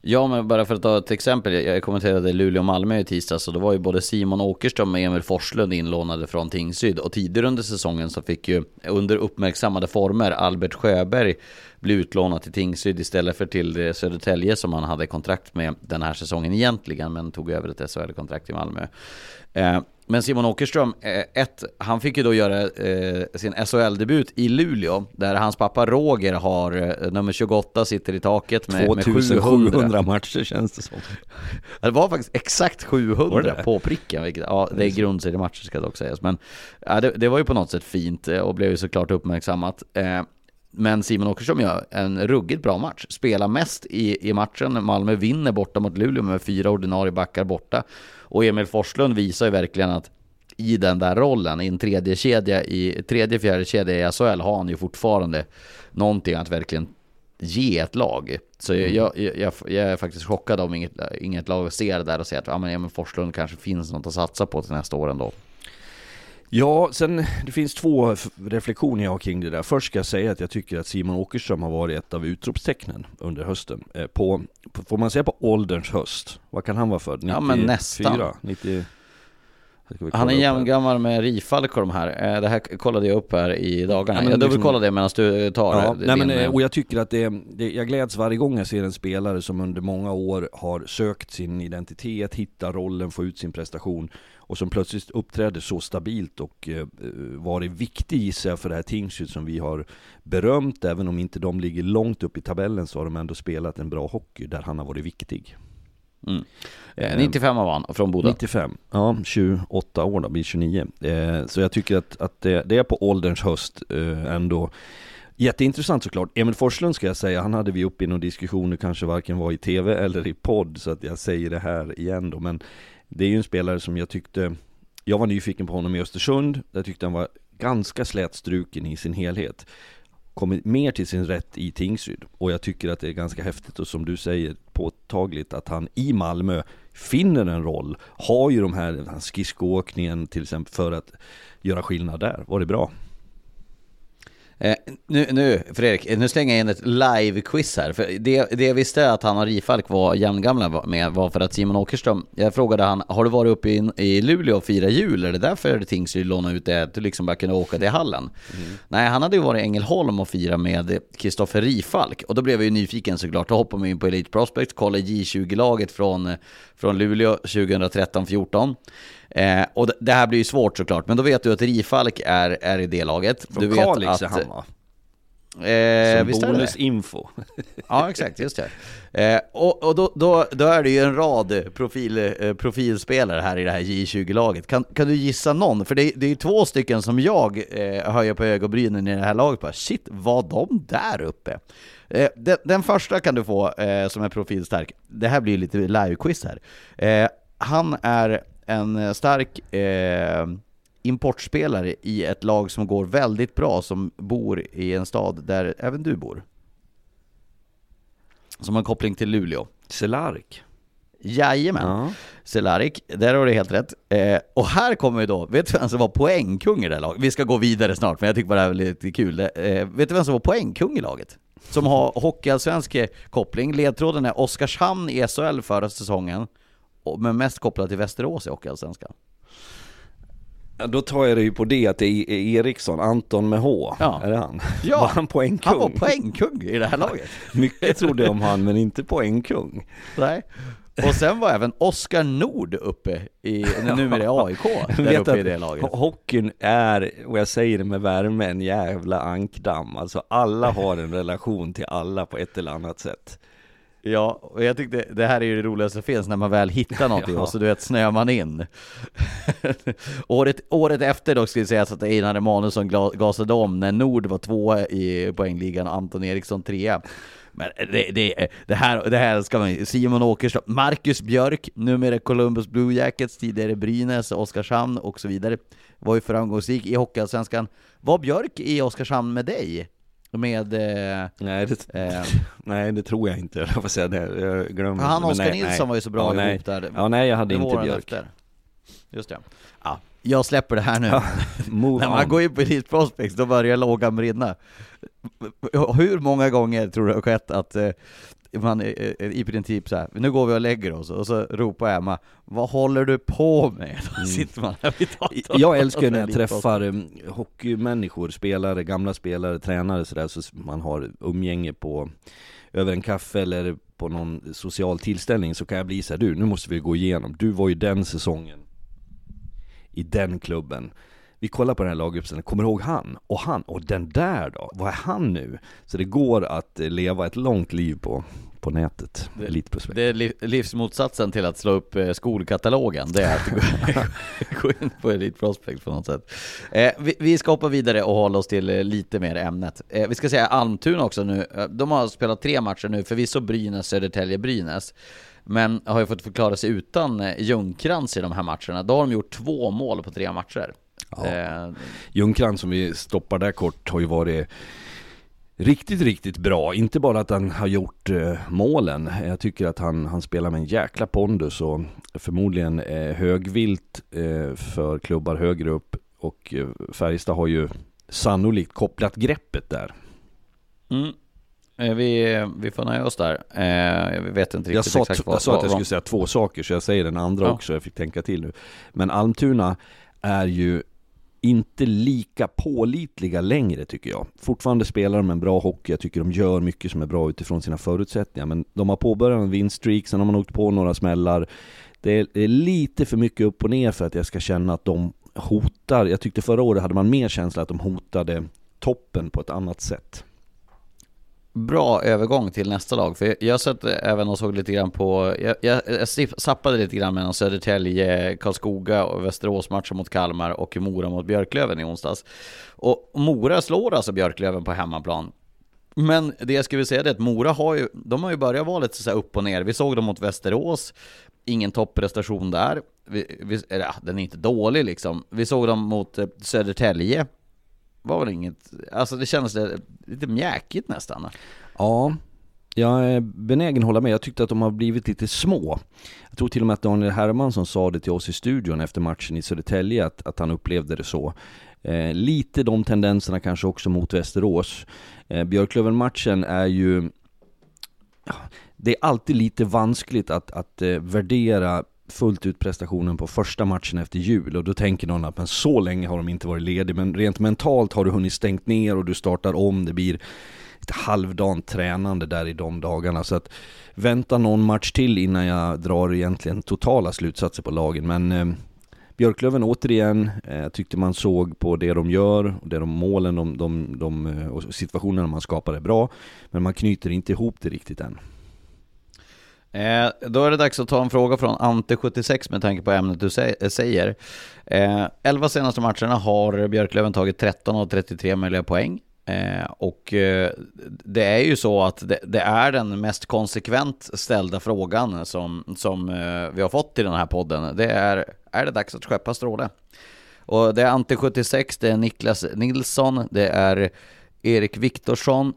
Ja, men bara för att ta ett exempel. Jag kommenterade Luleå-Malmö i tisdags och då var ju både Simon Åkerström och Emil Forslund inlånade från Tingsryd. Och tidigare under säsongen så fick ju under uppmärksammade former Albert Sjöberg bli utlånad till Tingsryd istället för till Södertälje som han hade kontrakt med den här säsongen egentligen, men tog över ett SHL-kontrakt i Malmö. Eh, men Simon Åkerström, eh, ett, han fick ju då göra eh, sin SHL-debut i Luleå, där hans pappa Roger har eh, nummer 28, sitter i taket med, 2700 med matcher känns det som. Det var faktiskt exakt 700 på pricken, vilket, ja det är grundseriematcher ska det också sägas. Men ja, det, det, var ju på något sätt fint och blev ju såklart uppmärksammat. Men Simon Åkerström gör en ruggigt bra match. Spelar mest i, i matchen. Malmö vinner borta mot Luleå med fyra ordinarie backar borta. Och Emil Forslund visar ju verkligen att i den där rollen, i en tredje kedja, i tredje, fjärde kedja i SHL har han ju fortfarande någonting att verkligen ge ett lag. Så mm. jag, jag, jag, jag, är faktiskt chockad om inget, inget lag ser det där och säger att ja, men Emil Forslund kanske finns något att satsa på till nästa år ändå. Ja, sen det finns två reflektioner jag har kring det där. Först ska jag säga att jag tycker att Simon Åkerström har varit ett av utropstecknen under hösten. Eh, på, på, får man säga på ålderns höst? Vad kan han vara för? 94? Ja men nästan. 90, han är jämngammal med Rifalk och de här. Eh, det här kollade jag upp här i dagarna. Ja, jag liksom, dubbelkollar det medan du tar ja, det. Nej, men, eh, och jag tycker att det, det, jag gläds varje gång jag ser en spelare som under många år har sökt sin identitet, hittat rollen, få ut sin prestation och som plötsligt uppträder så stabilt och eh, varit viktig gissar jag för det här Tingsryd som vi har berömt. Även om inte de ligger långt upp i tabellen så har de ändå spelat en bra hockey där han har varit viktig. Mm. Eh, 95 var han, från Boda. 95, ja 28 år då, blir 29. Eh, så jag tycker att, att det, det är på ålderns höst eh, ändå. Jätteintressant såklart. Emil Forslund ska jag säga, han hade vi uppe i någon diskussion, nu kanske varken var i tv eller i podd, så att jag säger det här igen då. Men det är ju en spelare som jag tyckte, jag var nyfiken på honom i Östersund, jag tyckte han var ganska slätstruken i sin helhet. Kommit mer till sin rätt i Tingsryd. Och jag tycker att det är ganska häftigt och som du säger påtagligt att han i Malmö finner en roll. Har ju de här skridskoåkningen till exempel för att göra skillnad där. Var det bra? Eh, nu, nu, Fredrik, nu slänger jag in ett live-quiz här. För det, det jag visste att han och Rifalk var jämngamla med var för att Simon Åkerström, jag frågade han, har du varit uppe i, i Luleå och firat jul? Är det därför Tingsryd lånade ut det, att du liksom bara kunde åka till hallen? Mm. Nej, han hade ju varit i Ängelholm och firat med Kristoffer Rifalk. Och då blev jag ju nyfiken såklart. Då hoppade man in på Elite Prospect, kollade J20-laget från, från Luleå 2013-14. Eh, och det här blir ju svårt såklart, men då vet du att Rifalk är, är i det laget. Från du Kalix är han va? Eh, Som bonusinfo. ja, exakt, just det. Eh, och och då, då, då, är det ju en rad profil, eh, profilspelare här i det här J20-laget. Kan, kan du gissa någon? För det, det är ju två stycken som jag eh, höjer på ögonbrynen i det här laget. Bara, Shit, var de där uppe? Eh, den, den, första kan du få eh, som är profilstark. Det här blir lite live-quiz här. Eh, han är en eh, stark eh, importspelare i ett lag som går väldigt bra, som bor i en stad där även du bor. Som har en koppling till Luleå. Cehlárik. Jajamän, ja. Cehlárik, där har du helt rätt. Eh, och här kommer ju då, vet du vem som var poängkung i det här laget? Vi ska gå vidare snart, men jag tycker bara det här är lite kul. Eh, vet du vem som var poängkung i laget? Som har hockeyallsvensk koppling. Ledtråden är Oskarshamn i SHL förra säsongen men mest kopplat till Västerås i Hockeyallsvenskan. Då tar jag det ju på det att det är Eriksson, Anton med H, ja. är det han? Ja, var han poängkung? Han var poängkung i det här laget. Mycket trodde jag om han, men inte poängkung. Nej. Och sen var även Oskar Nord uppe i, numera i AIK, där Vet uppe i det laget. ho- Hockeyn är, och jag säger det med värme, en jävla ankdamm. Alltså alla har en relation till alla på ett eller annat sätt. Ja, och jag tyckte det här är ju det roligaste som finns när man väl hittar någonting Ja. och så du vet snöar man in. året, året efter dock ska det sägas att Einar Emanuelsson gasade om när Nord var tvåa i poängligan och Anton Eriksson trea. Men det, det, det, här, det här ska man Simon Åkerström, Marcus Björk, numera Columbus Blue Jackets, tidigare Brynäs, Oskarshamn och så vidare, var ju framgångsrik i Hockeyallsvenskan. Var Björk i Oskarshamn med dig? Med... Eh, Nej det, eh, nej, det tror jag inte, jag får säga det. Jag glömmer. Han Men Oskar Nilsson nej. var ju så bra ja, ihop där. Ja, nej jag hade inte Björk. efter. Just det. Ja, jag släpper det här nu. Ja, När man on. går in på Elite Prospects, då börjar lågan brinna. Hur många gånger tror du det har skett att eh, man i princip så här, nu går vi och lägger oss, och så ropar Emma, vad håller du på med? Då sitter man här vid datorn. Mm. Jag älskar när jag träffar um, hockeymänniskor, spelare, gamla spelare, tränare sådär, så man har umgänge på över en kaffe eller på någon social tillställning så kan jag bli så här, du nu måste vi gå igenom, du var ju den säsongen i den klubben. Vi kollar på den här laguppställningen, kommer du ihåg han? Och han, och den där då? Vad är han nu? Så det går att eh, leva ett långt liv på, på nätet, Det- Elitprospekt. Det är li- livsmotsatsen till att slå upp eh, skolkatalogen, det är att gå, gå in på Elite Prospect på något sätt. Eh, vi, vi ska hoppa vidare och hålla oss till lite mer ämnet. Eh, vi ska säga Almtuna också nu, de har spelat tre matcher nu, förvisso Brynäs, Södertälje, Brynäs. Men har ju fått förklara sig utan Ljungkrantz i de här matcherna. Då har de gjort två mål på tre matcher. Ja. Eh, Ljungkrantz som vi stoppar där kort har ju varit riktigt, riktigt bra. Inte bara att han har gjort eh, målen. Jag tycker att han, han spelar med en jäkla pondus och förmodligen eh, högvilt eh, för klubbar högre upp. Och eh, Färjestad har ju sannolikt kopplat greppet där. mm. Eh, vi, vi får nöja oss där. Eh, jag vet inte riktigt exakt jag sa att jag vad- skulle säga två saker så jag säger den andra Ja. också, jag fick tänka till nu. Men Almtuna är ju inte lika pålitliga längre tycker jag. Fortfarande spelar de en bra hockey, jag tycker de gör mycket som är bra utifrån sina förutsättningar. Men de har påbörjat en vinststreak, sen har man åkt på några smällar. Det är, det är lite för mycket upp och ner för att jag ska känna att de hotar. Jag tyckte förra året hade man mer känsla att de hotade toppen på ett annat sätt. Bra övergång till nästa lag, för jag satt även och såg lite grann på, jag, jag, jag sappade zappade lite grann mellan Södertälje, Karlskoga och Västerås matcher mot Kalmar och Mora mot Björklöven i onsdags. Och Mora slår alltså Björklöven på hemmaplan. Men det jag skulle säga är att Mora har ju, de har ju börjat vara lite så här upp och ner. Vi såg dem mot Västerås, ingen topprestation där. Vi, vi, eller, ja, den är inte dålig liksom. Vi såg dem mot eh, Södertälje. Var väl inget, alltså det kändes lite mjäkigt nästan. Ja, jag är benägen att hålla med. Jag tyckte att de har blivit lite små. Jag tror till och med att Daniel Hermansson sa det till oss i studion efter matchen i Södertälje, att, att han upplevde det så. Eh, lite de tendenserna kanske också mot Västerås. Eh, Björklöven-matchen är ju... Ja, det är alltid lite vanskligt att, att eh, värdera fullt ut prestationen på första matchen efter jul. Och då tänker någon att men så länge har de inte varit ledig men rent mentalt har du hunnit stängt ner och du startar om, det blir ett halvdant tränande där i de dagarna. Så att vänta någon match till innan jag drar egentligen totala slutsatser på lagen. Men eh, Björklöven återigen, eh, tyckte man såg på det de gör, och det de målen de, de, de, eh, och situationerna man skapar är bra. Men man knyter inte ihop det riktigt än. Eh, då är det dags att ta en fråga från Ante76 med tanke på ämnet du eh, säger. Eh, 11 senaste matcherna har Björklöven tagit 13 av 33 möjliga poäng. Eh, och eh, det är ju så att det, det är den mest konsekvent ställda frågan som, som eh, vi har fått i den här podden. Det är, är det dags att skeppa Stråle? Och det är Ante76, det är Niklas Nilsson, det är Erik Viktorsson,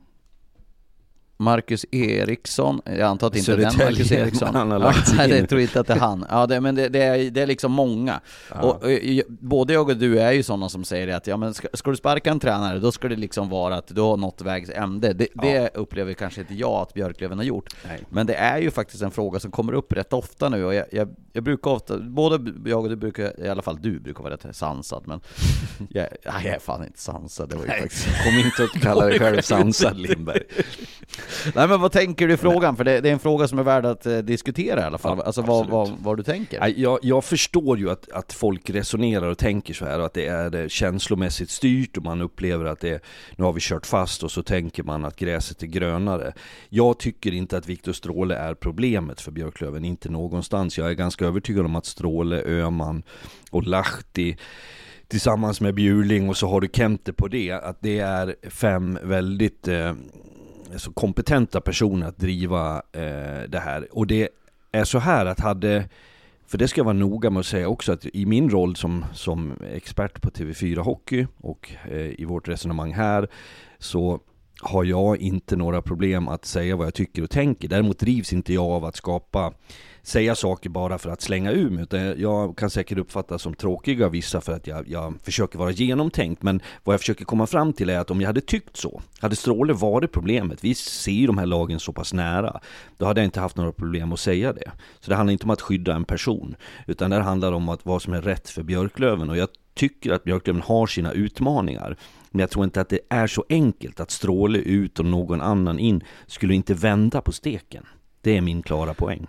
Marcus Eriksson, jag antar att inte den Södertälje, Marcus Eriksson. han har lagt ja, in. det tror inte att det är han. Ja, det, men det, det, är, det är liksom många. Och, och, ju- både jag och du är ju sådana som säger att ja, men ska, ska du sparka en tränare, då ska det liksom vara att du har nått vägs ände. Det, det upplever kanske inte jag att Björklöven har gjort. Nej. Men det är ju faktiskt en fråga som kommer upp rätt ofta nu och jag, jag, jag brukar ofta, både jag och du brukar, i alla fall du brukar vara rätt sansad men jag, nej, jag är fan inte sansad, det var ju faktiskt Kom inte att kalla dig själv sansad Lindberg. Nej men vad tänker du i frågan? För det, det är en fråga som är värd att eh, diskutera i alla fall. Ja, alltså vad, vad, vad du tänker. Jag, jag förstår ju att, att folk resonerar och tänker så här och att det är eh, känslomässigt styrt och man upplever att det nu har vi kört fast och så tänker man att gräset är grönare. Jag tycker inte att Viktor Stråle är problemet för Björklöven, inte någonstans. Jag är ganska övertygad om att Stråle, Öman och Lahti tillsammans med Bjurling och så har du Kente på det, att det är fem väldigt eh, så kompetenta personer att driva eh, det här. Och det är så här att hade, för det ska jag vara noga med att säga också, att i min roll som, som expert på TV4 Hockey och eh, i vårt resonemang här så har jag inte några problem att säga vad jag tycker och tänker. Däremot drivs inte jag av att skapa säga saker bara för att slänga ur mig. Utan jag kan säkert uppfattas som tråkig av vissa för att jag, jag försöker vara genomtänkt. Men vad jag försöker komma fram till är att om jag hade tyckt så, hade Stråle varit problemet, vi ser ju de här lagen så pass nära, då hade jag inte haft några problem att säga det. Så det handlar inte om att skydda en person, utan det handlar om att vad som är rätt för Björklöven. Och jag tycker att Björklöven har sina utmaningar. Men jag tror inte att det är så enkelt att Stråle ut och någon annan in skulle inte vända på steken. Det är min klara poäng.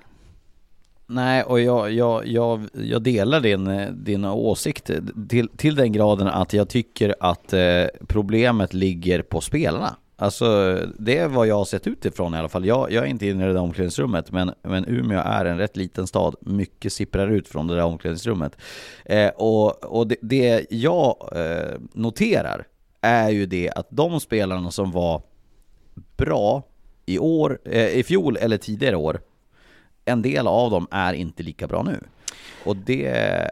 Nej, och jag, jag, jag, jag delar din, din åsikt till, till den graden att jag tycker att eh, problemet ligger på spelarna. Alltså det är vad jag har sett utifrån i alla fall. Jag, jag är inte inne i det där omklädningsrummet men, men Umeå är en rätt liten stad. Mycket sipprar ut från det där omklädningsrummet. Eh, och och det, det jag eh, noterar är ju det att de spelarna som var bra i år, eh, i fjol eller tidigare år en del av dem är inte lika bra nu. Och det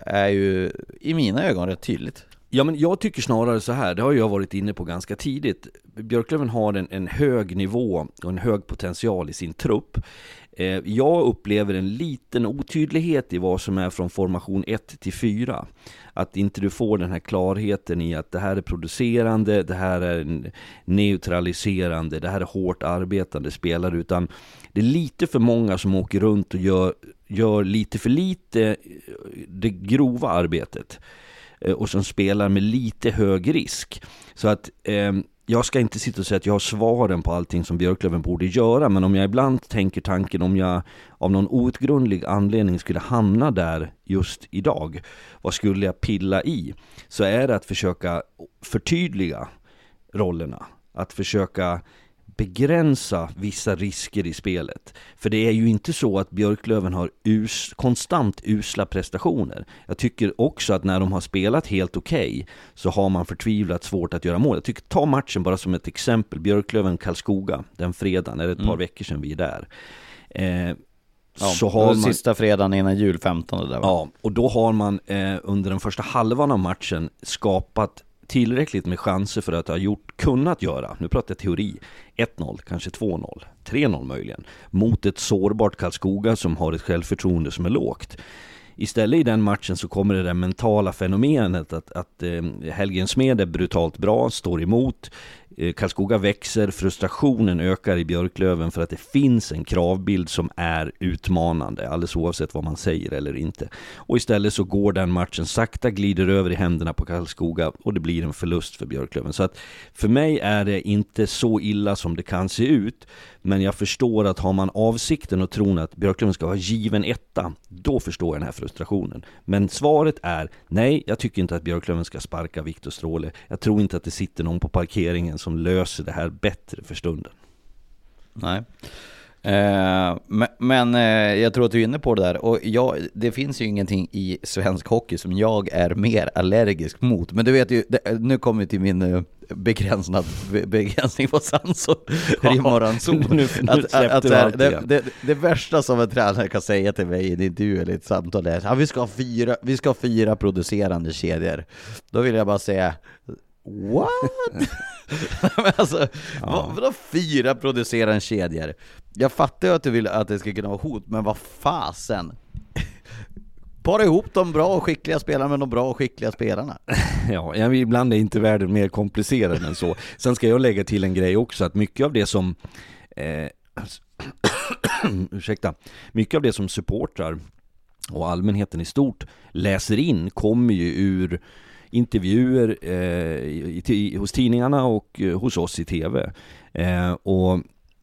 är ju i mina ögon rätt tydligt. Ja men jag tycker snarare så här, det har jag varit inne på ganska tidigt. Björklöven har en, en hög nivå och en hög potential i sin trupp. Eh, jag upplever en liten otydlighet i vad som är från formation 1 till 4. Att inte du får den här klarheten i att det här är producerande, det här är neutraliserande, det här är hårt arbetande spelare. Utan det är lite för många som åker runt och gör, gör lite för lite eh, det grova arbetet eh, och som spelar med lite hög risk. Så att eh, jag ska inte sitta och säga att jag har svaren på allting som Björklöven borde göra, men om jag ibland tänker tanken om jag av någon outgrundlig anledning skulle hamna där just idag, vad skulle jag pilla i? Så är det att försöka förtydliga rollerna, att försöka begränsa vissa risker i spelet. För det är ju inte så att Björklöven har us konstant usla prestationer. Jag tycker också att när de har spelat helt okej okay, så har man förtvivlat svårt att göra mål. Jag tycker, ta matchen bara som ett exempel, Björklöven-Karlskoga den fredagen, är det ett par mm. veckor sedan vi är där. Eh, Ja, så har man, sista fredagen innan jul, 15 där va? Ja, och då har man eh, under den första halvan av matchen skapat tillräckligt med chanser för att ha gjort, kunnat göra, nu pratar jag teori, 1-0, kanske 2-0, 3-0 möjligen, mot ett sårbart Karlskoga som har ett självförtroende som är lågt. Istället i den matchen så kommer det där mentala fenomenet att, att eh, Helgen Smed är brutalt bra, står emot, Eh, Karlskoga växer, frustrationen ökar i Björklöven för att det finns en kravbild som är utmanande, alldeles oavsett vad man säger eller inte. Och istället så går den matchen sakta, glider över i händerna på Karlskoga och det blir en förlust för Björklöven. Så att för mig är det inte så illa som det kan se ut, men jag förstår att har man avsikten och tron att Björklöven ska vara given etta, då förstår jag den här frustrationen. Men svaret är nej, jag tycker inte att Björklöven ska sparka Viktor Stråle. Jag tror inte att det sitter någon på parkeringen som löser det här bättre för stunden. Nej. Eh, men, men eh, jag tror att du är inne på det där och jag, det finns ju ingenting i svensk hockey som jag är mer allergisk mot. Men du vet ju, det, nu kommer vi till min uh, begränsad, begränsning på sans och rim och ranson. nu, nu att, att, att, det, det, det, värsta som en tränare kan säga till mig i en intervju eller ett samtal är att vi, ska ha fyra, vi ska ha fyra producerande kedjor. Då vill jag bara säga What? alltså, ja. vad, vadå fyra producerande kedjor? Jag fattar ju att du vill att det ska kunna vara hot, men vad fasen? Para ihop de bra och skickliga spelarna med de bra och skickliga spelarna. Ja, ibland är inte världen mer komplicerad än så. Sen ska jag lägga till en grej också, att mycket av det som eh, ursäkta, mycket av det som supportrar och allmänheten i stort läser in kommer ju ur intervjuer eh, i, i, hos tidningarna och eh, hos oss i TV. Eh, och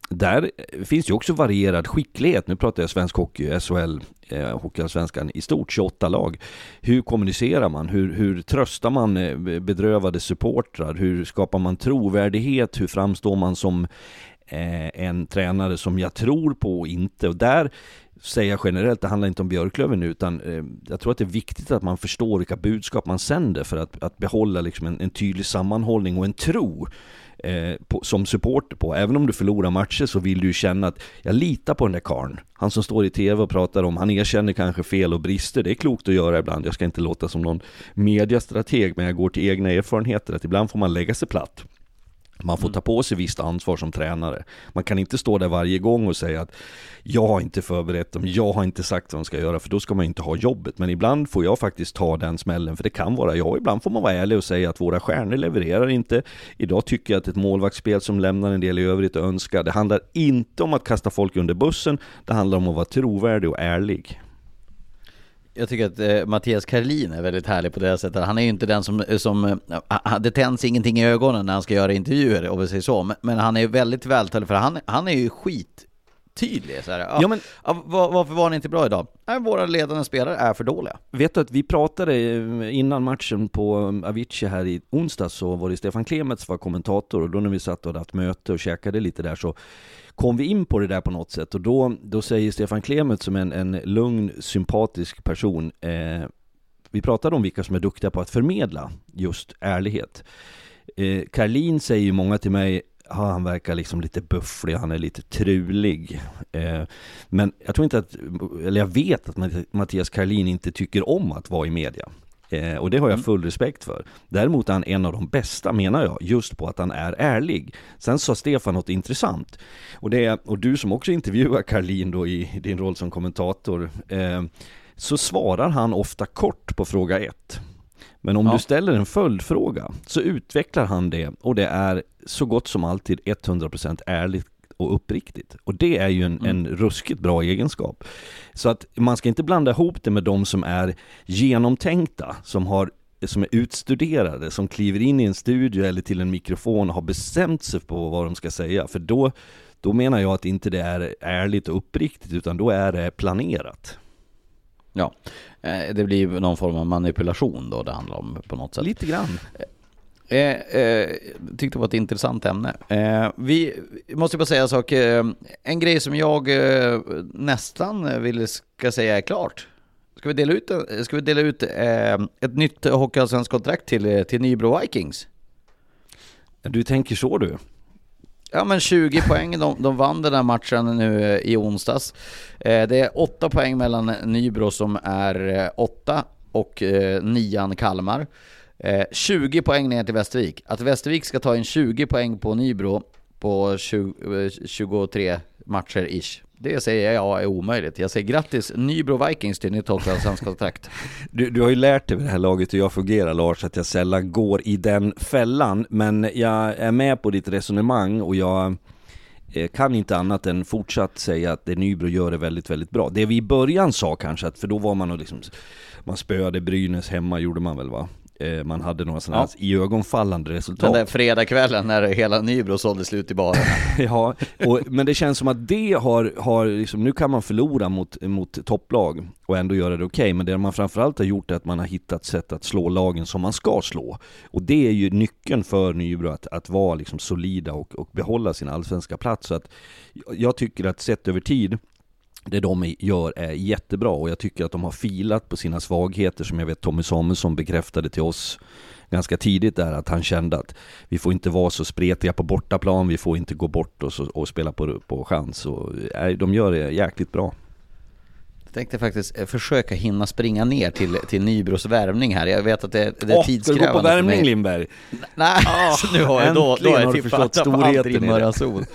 där finns ju också varierad skicklighet. Nu pratar jag svensk hockey, SHL, eh, Hockeyallsvenskan i stort, 28 lag. Hur kommunicerar man? Hur, hur tröstar man eh, bedrövade supportrar? Hur skapar man trovärdighet? Hur framstår man som eh, en tränare som jag tror på och inte? Och där säga generellt, det handlar inte om Björklöven nu, utan eh, jag tror att det är viktigt att man förstår vilka budskap man sänder för att, att behålla liksom en, en tydlig sammanhållning och en tro eh, på, som supporter på. Även om du förlorar matcher så vill du ju känna att jag litar på den där karln. Han som står i tv och pratar om, han erkänner kanske fel och brister, det är klokt att göra ibland. Jag ska inte låta som någon mediastrateg, men jag går till egna erfarenheter att ibland får man lägga sig platt. Man får mm. ta på sig visst ansvar som tränare. Man kan inte stå där varje gång och säga att jag har inte förberett dem, jag har inte sagt vad de ska göra, för då ska man inte ha jobbet. Men ibland får jag faktiskt ta den smällen, för det kan vara jag. Ibland får man vara ärlig och säga att våra stjärnor levererar inte. Idag tycker jag att ett målvaktsspel som lämnar en del i övrigt att önska. Det handlar inte om att kasta folk under bussen, det handlar om att vara trovärdig och ärlig. Jag tycker att eh, Mattias Karlin är väldigt härlig på det sättet. Han är ju inte den som, som eh, det tänds ingenting i ögonen när han ska göra intervjuer, om vi säger så. Men, men han är väldigt vältalig, för han, han är ju skittydlig. Så här. Ja, ja, men, var, varför var han inte bra idag? Nej, våra ledande spelare är för dåliga. Vet du att vi pratade eh, innan matchen på Avicii här i onsdags så var det Stefan Klemets var kommentator och då när vi satt och hade haft möte och käkade lite där så kom vi in på det där på något sätt och då, då säger Stefan Klemet som en, en lugn, sympatisk person eh, Vi pratade om vilka som är duktiga på att förmedla just ärlighet eh, Karlin säger ju många till mig ah, han verkar liksom lite bufflig, han är lite trulig. Eh, men jag tror inte att, eller jag vet att Mattias Karlin inte tycker om att vara i media. Eh, och det har jag mm. full respekt för. Däremot är han en av de bästa menar jag, just på att han är ärlig. Sen sa Stefan något intressant. Och, det, och du som också intervjuar Karlin då i din roll som kommentator, eh, så svarar han ofta kort på fråga ett. Men om ja. du ställer en följdfråga så utvecklar han det och det är så gott som alltid 100% ärligt och uppriktigt. Och det är ju en, mm. en ruskigt bra egenskap. Så att man ska inte blanda ihop det med de som är genomtänkta, som har som är utstuderade, som kliver in i en studio eller till en mikrofon och har bestämt sig på vad de ska säga. För då, då menar jag att inte det är ärligt och uppriktigt, utan då är det planerat. Ja, eh, det blir någon form av manipulation då det handlar om på något sätt. Lite grann. Eh, eh, tyckte det var ett intressant ämne. Eh, vi måste bara säga en sak. Eh, en grej som jag eh, nästan vill ska säga är klart. Ska vi dela ut, ska vi dela ut eh, ett nytt Hockeyallsvenskt kontrakt till, till Nybro Vikings? Du tänker så du? Ja men 20 poäng, de, de vann den här matchen nu i onsdags. det är 8 poäng mellan Nybro som är 8 och nian Kalmar. Eh, 20 poäng ner till Västervik. Att Västervik ska ta in 20 poäng på Nybro på 20, 23 eh, matcher ish. Det säger jag är omöjligt. Jag säger grattis Nybro Vikings till nytt Hockeyallsvenskt kontrakt. Du, du har ju lärt dig vid det här laget hur jag fungerar Lars, att jag sällan går i den fällan. Men jag är med på ditt resonemang och jag eh, kan inte annat än fortsatt säga att det Nybro gör är väldigt, väldigt bra. Det vi i början sa kanske, att för då var man och liksom, man spöade Brynäs hemma gjorde man väl va? Eh, man hade några sådana ja. iögonfallande resultat. Den där fredagskvällen när hela Nybro sålde slut i baren. ja, och, men det känns som att det har, har liksom, nu kan man förlora mot, mot topplag och ändå göra det okej, okay. men det man framförallt har gjort är att man har hittat sätt att slå lagen som man ska slå. Och det är ju nyckeln för Nybro, att, att vara liksom solida och, och behålla sin allsvenska plats. Så att jag tycker att sett över tid det de gör är jättebra och jag tycker att de har filat på sina svagheter som jag vet Tommy Samuelsson bekräftade till oss ganska tidigt där att han kände att vi får inte vara så spretiga på bortaplan, vi får inte gå bort och, och spela på, på chans och nej, de gör det jäkligt bra. Jag tänkte faktiskt eh, försöka hinna springa ner till, till Nybros värvning här. Jag vet att det, det är oh, tidskrävande du gå på värmning Lindberg? Nej, oh, nu har jag, då, då är jag i det. Sol.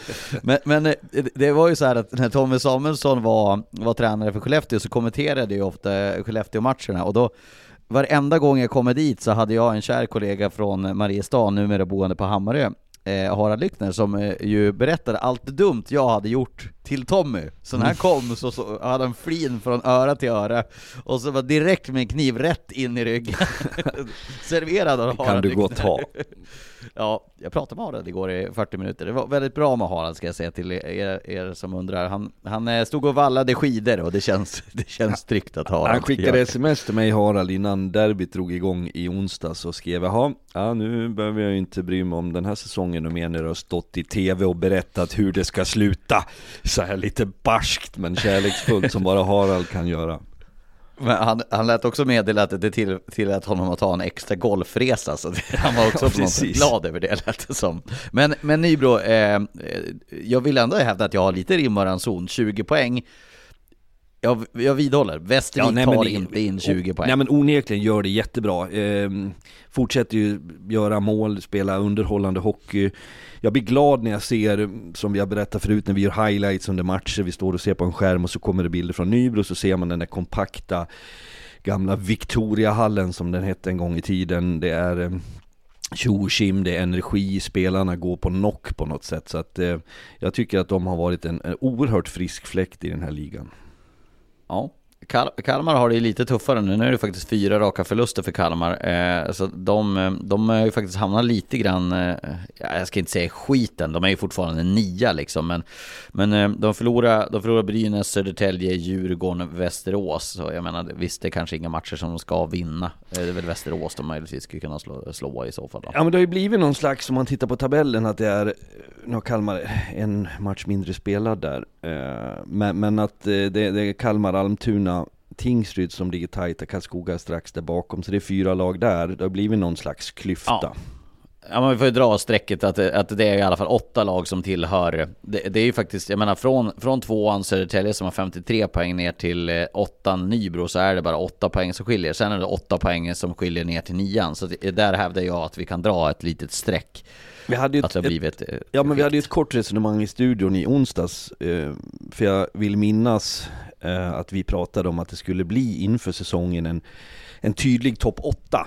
Men, men eh, det var ju så här att när Tommy Samuelsson var, var tränare för Skellefteå så kommenterade jag ofta Skellefteå-matcherna och då Varenda gång jag kommer dit så hade jag en kär kollega från Mariestad, numera boende på Hammarö, eh, Harald Lyckner, som eh, ju berättade allt dumt jag hade gjort till Tommy. Så när han kom så, så hade han flin från öra till öra, och så var direkt med en kniv rätt in i ryggen. Serverad av Harald Kan du gott ha. Ja, jag pratade med Harald igår i 40 minuter. Det var väldigt bra med Harald ska jag säga till er, er som undrar. Han, han eh, stod och vallade skidor och det känns, det känns tryggt att Harald Han skickade sms till mig Harald innan derbyt drog igång i onsdags och skrev Jaha, ja nu behöver jag ju inte bry mig om den här säsongen och mer när du har stått i tv och berättat hur det ska sluta Så här lite barskt men kärleksfullt som bara Harald kan göra Men han, han lät också meddela att det till, tillät honom att ta en extra golfresa, så han var också Ja, glad över det lät det som. Men, men Nybro, eh, eh, jag vill ändå hävda att jag har lite rim och ranson, 20 poäng. Jag, jag vidhåller, Västervik nej, men tar det- inte in 20 poäng. Nej men onekligen gör det jättebra. Eh, fortsätter ju göra mål, spela underhållande hockey. Jag blir glad när jag ser, som vi har berättat förut, när vi gör highlights under matcher, vi står och ser på en skärm och så kommer det bilder från Nybro, så ser man den där kompakta gamla Victoriahallen som den hette en gång i tiden. Det är eh, tjo det är energi, spelarna går på knock på något sätt. Så att eh, jag tycker att de har varit en, en oerhört frisk fläkt i den här ligan. Ja. Kal- Kalmar har det ju lite tuffare nu, nu är det faktiskt fyra raka förluster för Kalmar. Eh, så de, eh, de har ju faktiskt hamnat lite grann, eh, ja, jag ska inte säga skiten, de är ju fortfarande nia liksom. Men, men eh, de förlorar, de förlorar Brynäs, Södertälje, Djurgården, Västerås. Så jag menar, visst det är kanske inga matcher som de ska vinna. Eh, Det är väl Västerås de möjligtvis skulle kunna slå, slå i så fall då. Ja men det har ju blivit någon slags, om man tittar på tabellen, att det är, nu har Kalmar en match mindre spelad där. Eh, Men, men att eh, det, det är Kalmar, Almtuna, Tingsryd som ligger tajta, Karlskoga är strax där bakom. Så det är fyra lag där, det har blivit någon slags klyfta. Ja. Ja men vi får ju dra strecket att, det- att det är i alla fall åtta lag som tillhör Det, det är ju faktiskt, jag menar från, från tvåan Södertälje som har 53 poäng ner till eh, åttan Nybro så är det bara åtta poäng som skiljer Sen är det åtta poäng som skiljer ner till nian Så det, där hävdar jag att vi kan dra ett litet streck vi hade ju Att det ett, har blivit eh, Ja men vi hade ju ett kort resonemang i studion i onsdags, eh, för jag vill minnas eh, att vi pratade om att det skulle bli inför säsongen en, en tydlig topp 8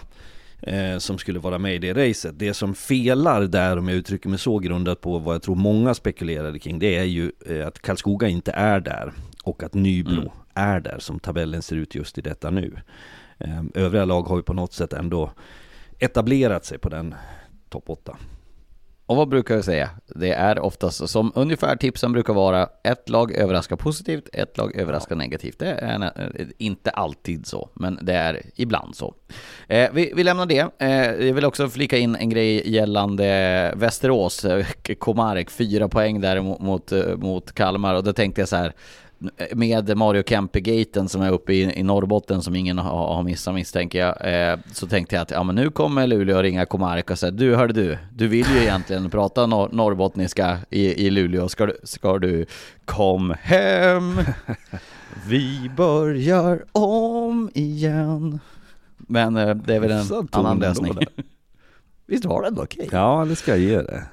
eh, som skulle vara med i det racet. Det som felar där, om jag uttrycker mig så, grundat på vad jag tror många spekulerade kring, det är ju att Karlskoga inte är där och att Nybro Mm. är där som tabellen ser ut just i detta nu. Övriga lag har ju på något sätt ändå etablerat sig på den topp 8. Och vad brukar jag säga? Det är oftast som ungefär tipsen brukar vara Ett lag överraskar positivt, ett lag överraskar negativt. Det är nä- inte alltid så, men det är ibland så. Eh, vi, vi lämnar det. Eh, Jag vill också flika in en grej gällande Västerås eh, Komarek, fyra poäng där mot, mot, eh, mot Kalmar. Och då tänkte jag så här med Mario Kempe-gaten som är uppe i, i Norrbotten som ingen har, har missat misstänker jag, eh, så tänkte jag att ja men nu kommer Luleå ringa Komarek och säga du hörde du, du vill ju egentligen prata nor- norrbottniska i, i Luleå, ska du, ska du kom hem, vi börjar om igen. Men eh, det är väl en annan lösning. Visst var det ändå okej? Ja, det ska jag ge det.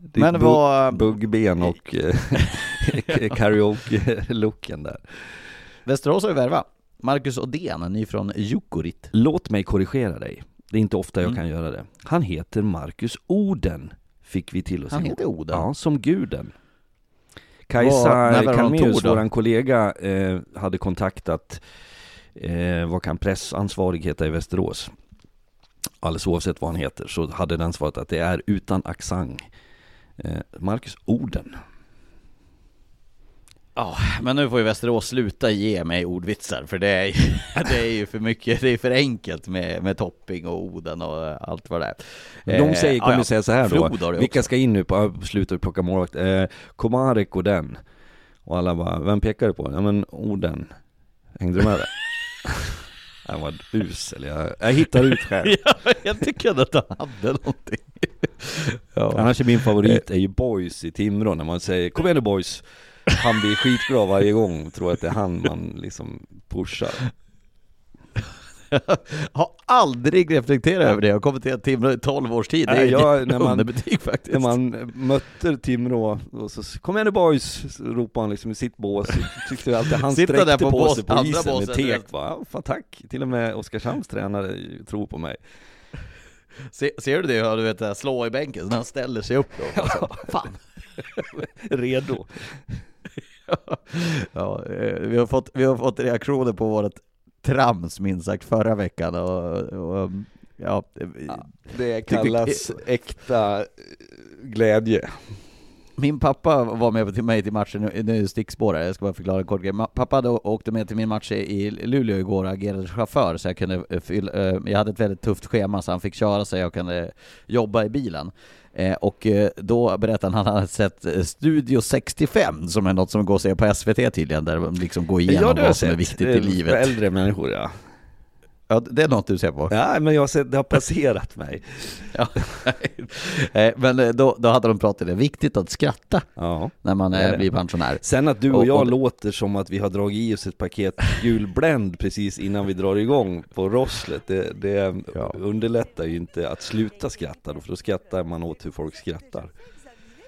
Ditt Men vad- Buggben och eh, karaoke-looken där. Västerås har ju värvat. Marcus Odén, ny från Jukurit. Låt mig korrigera dig. Det är inte ofta jag Mm. kan göra det. Han heter Marcus Oden, fick vi till oss Han heter Oden. Ja, som guden. Kajsa då? våran kollega, eh, hade kontaktat, eh, vad kan pressansvarig heta i Västerås? Alldeles oavsett vad han heter, så hade den svarat att det är utan accent. Eh, Marcus Oden. Ja, men nu får ju Västerås sluta ge mig ordvitsar för det är ju, det är ju för mycket, det är för enkelt med, med topping och Oden och allt vad det är. De säger, Eh, kommer ja, ja. säga så här Flod då, vilka också. ska in nu på, slutet och plocka målvakt? Eh, Komarek och den. Och alla bara, vem pekar du på? Ja men Oden. Hängde du med där? Han var usel, jag, jag hittar ut själv. Ja, jag tycker att han hade någonting. Ja. Annars är min favorit är ju Boys i Timrå, när man säger Kom igen nu Boys! Han blir skitglad varje gång, tror att det är han man liksom pushar. har aldrig reflekterat över det, jag har kommenterat Timrå i 12 års tid, det är jag- när man- underbetyg faktiskt. När man mötte Timrå, och så Kom igen nu Boys! så ropade han liksom i sitt bås, tyckte alltid han Sitter där sträckte på på, bås- sig på isen med tek va? Ja, fan tack! Till och med Oskarshamns tränare tror på mig. Se, ser du det, ja, du vet, slå i bänken, så när han ställer sig upp då, alltså, fan. Redo. ja, eh, vi, har fått, vi har fått reaktioner på vårt trams minst sagt förra veckan och, och ja, ja, Det kallas äkta glädje. Min pappa var med till mig till matchen, nu stickspårar jag ska bara förklara kort grej. Pappa hade åkte med till min match i Luleå igår och agerade chaufför så jag kunde eh, fylla, eh, jag hade ett väldigt tufft schema så han fick köra så jag kunde jobba i bilen. Eh, och då berättade han att han hade sett Studio 65 som är något som går att se på SVT tydligen, där de liksom går igenom ja, vad som är viktigt i livet. För äldre människor ja. Ja, det är något du ser på? Ja, men jag sett, det har passerat mig. ja. Eh, men eh, då, då hade de pratat om det, viktigt att skratta ja, när man är, blir pensionär. Sen att du och, jag och, låter som att vi har dragit i oss ett paket julbländ precis innan vi drar igång på rosslet, det, det ja. underlättar ju inte att sluta skratta då, för då skrattar man åt hur folk skrattar.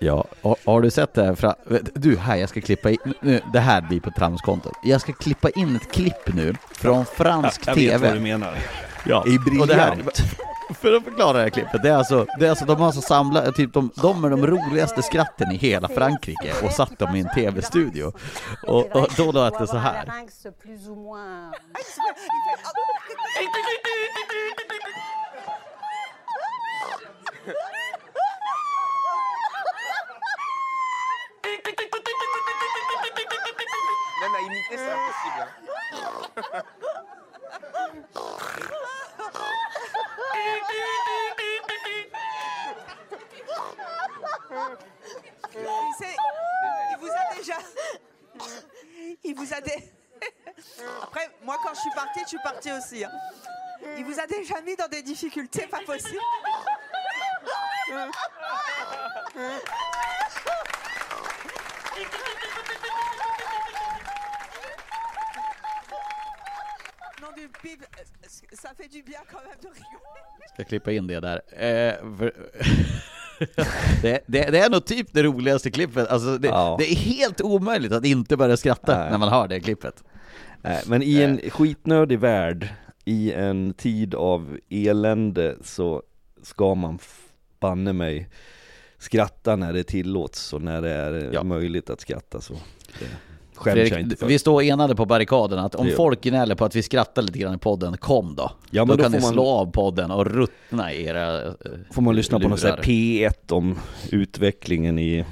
Ja, och, har du sett det här? Fra... Du, här, jag ska klippa in, nu, det här blir på tramskontot. Jag ska klippa in ett klipp nu från fransk ja, jag TV. Jag vet vad du menar. Ja, I briljant. Och det här, för att förklara det här klippet, det är alltså, det är alltså de har alltså samlat, typ de, de är de roligaste skratten i hela Frankrike och satt dem i en TV-studio. Och, och då lät det så här. Même à imiter, c'est impossible. Il, vous a déjà. Il vous a déjà... Après, moi, quand je suis partie, je suis partie aussi. Hein. Il vous a déjà mis dans des difficultés pas possibles. Ska klippa in det där. Eh, för, det, det, det, är nog typ det roligaste klippet, alltså det, ja. det, är helt omöjligt att inte börja skratta Nej. när man hör det klippet. Nej, men i en eh. skitnördig värld, i en tid av elände så ska man banne mig skratta när det tillåts och när det är ja. möjligt att skratta så. Det. Fredrik, vi står enade på barrikaden att om folk gnäller på att vi skrattar lite grann i podden, kom då. Ja, då, då kan ni man... slå av podden och ruttna i era uh, Får man lyssna lurar. på något sånt P1 om utvecklingen i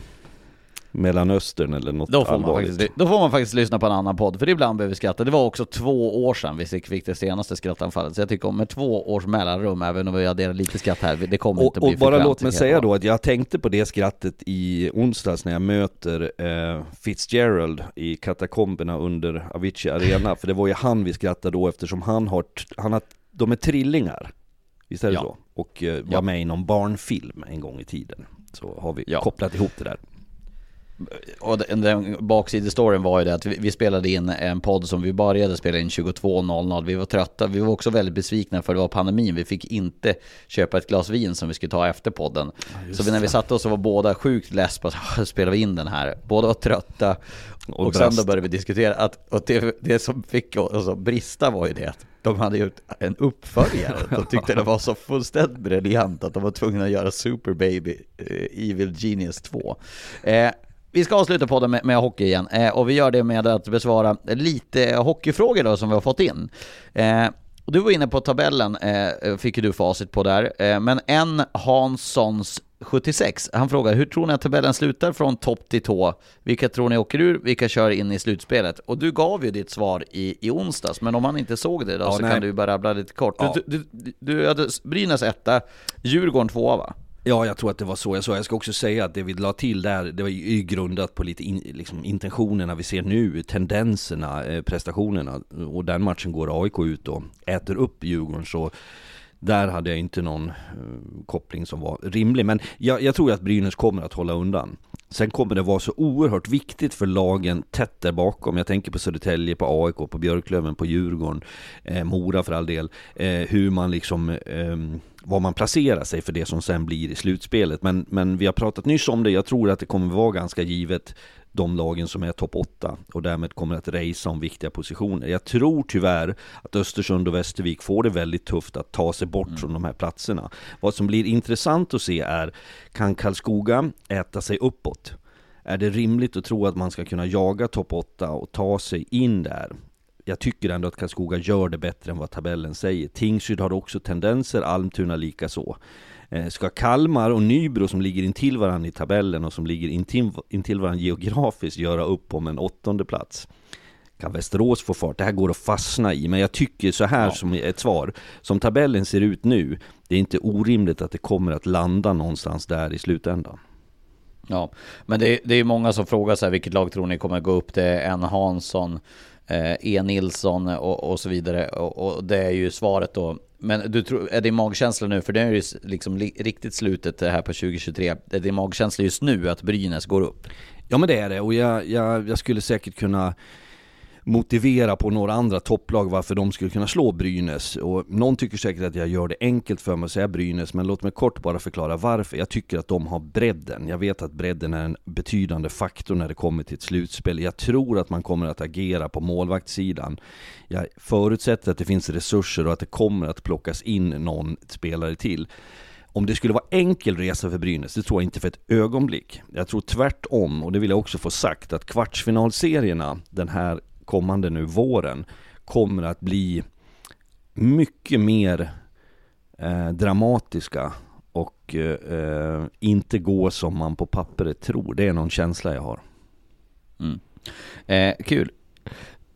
Mellanöstern eller något då får, man faktiskt, då får man faktiskt lyssna på en annan podd, för ibland behöver vi skratta. Det var också två år sedan vi fick det senaste skrattanfallet, så jag tycker om med två års mellanrum, även om vi adderar lite skratt här, det kommer och, inte bli Och bara låt mig säga då att jag tänkte på det skrattet i onsdags när jag möter eh, Fitzgerald i katakomberna under Avicii Arena, för det var ju han vi skrattade då eftersom han har, han har de är trillingar, visst är det ja. så? Och eh, var ja. med i någon barnfilm en gång i tiden. Så har vi ja. kopplat ihop det där och den, den baksidestoryn var ju det att vi, vi, spelade in en podd som vi började spela in 22.00. Vi var trötta, vi var också väldigt besvikna för det var pandemin. Vi fick inte köpa ett glas vin som vi skulle ta efter podden. Ja, så när vi satte oss så var båda sjukt less på att spela vi in den här. Båda var trötta och, och sen då började vi diskutera att och det, det som fick oss att brista var ju det att de hade gjort en uppföljare. De tyckte det var så fullständigt briljant att de var tvungna att göra Super Baby uh, Evil Genius 2. Eh, vi ska avsluta podden med, med hockey igen eh, och vi gör det med att besvara lite hockeyfrågor då som vi har fått in. Eh, och du var inne på tabellen, eh, fick ju du facit på där, eh, men en Hanssons 76, han frågar hur tror ni att tabellen slutar från topp till tå? Vilka tror ni åker ur, vilka kör in i slutspelet? Och du gav ju ditt svar i, i onsdags, men om man inte såg det då ja, så nej. kan du bara rabbla lite kort. Ja. Du, du, du, du hade Brynäs etta, Djurgården tvåa va? Ja, jag tror att det var så jag sa. Jag ska också säga att det vi la till där, det var ju grundat på lite in, liksom intentionerna vi ser nu, tendenserna, eh, prestationerna. Och den matchen går AIK ut och äter upp Djurgården. Så där hade jag inte någon eh, koppling som var rimlig. Men jag, jag, tror att Brynäs kommer att hålla undan. Sen kommer det vara så oerhört viktigt för lagen tätt där bakom. Jag tänker på Södertälje, på AIK, på Björklöven, på Djurgården, eh, Mora för all del. Eh, hur man liksom eh, var man placerar sig för det som sen blir i slutspelet. Men, men vi har pratat nyss om det, jag tror att det kommer vara ganska givet de lagen som är topp 8 och därmed kommer att racea om viktiga positioner. Jag tror tyvärr att Östersund och Västervik får det väldigt tufft att ta sig bort mm. från de här platserna. Vad som blir intressant att se är, kan Karlskoga äta sig uppåt? är det rimligt att tro att man ska kunna jaga topp 8 och ta sig in där? Jag tycker ändå att Karlskoga gör det bättre än vad tabellen säger. Tingsryd har också tendenser, Almtuna lika så. Eh, ska Kalmar och Nybro som ligger intill varandra i tabellen och som ligger intill, intill varandra geografiskt göra upp om en åttonde plats? Kan Västerås få fart? Det här går att fastna i, men jag tycker så här ja. som ett svar. Som tabellen ser ut nu, det är inte orimligt att det kommer att landa någonstans där i slutändan. Ja, men det är, det är många som frågar sig vilket lag tror ni kommer gå upp? Det är en Hansson, Eh, e. Nilsson och, och så vidare. Och, och, det är ju svaret då. Men du tror, är din magkänsla nu? För det är ju liksom li, riktigt slutet det här på 2023. Är din magkänsla just nu att Brynäs går upp? Ja men det är det och jag, jag, jag skulle säkert kunna motivera på några andra topplag varför de skulle kunna slå Brynäs. Och någon tycker säkert att jag gör det enkelt för mig att säga Brynäs, men låt mig kort bara förklara varför. Jag tycker att de har bredden. Jag vet att bredden är en betydande faktor när det kommer till ett slutspel. Jag tror att man kommer att agera på målvaktssidan. Jag förutsätter att det finns resurser och att det kommer att plockas in någon spelare till. Om det skulle vara enkel resa för Brynäs, det tror jag inte för ett ögonblick. Jag tror tvärtom, och det vill jag också få sagt, att kvartsfinalserierna den här kommande nu våren kommer att bli mycket mer eh, dramatiska och eh, inte gå som man på pappret tror. Det är någon känsla jag har. Mm. Eh, kul.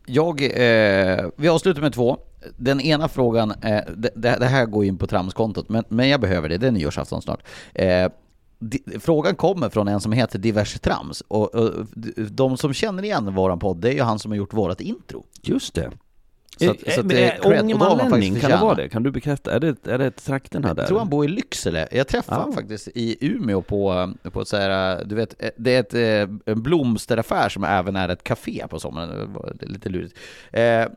Jag, eh, vi avslutar med två. Den ena frågan, eh, det, det, här går in på tramskontot, men, men jag behöver det, det är nyårsafton snart. Eh, Frågan kommer från en som heter Diverse Trams och, och de som känner igen våran podd, det är ju han som har gjort vårat intro. Just det. Så, att, så att det är cred, Ångermanlänning, kan det vara det? Kan du bekräfta? Är det, är det trakterna där? Jag tror han bor i Lycksele. Jag träffade ja. honom faktiskt i Umeå på, på ett så här, du vet, det är ett, en blomsteraffär som även är ett café på sommaren. Det är lite lurigt.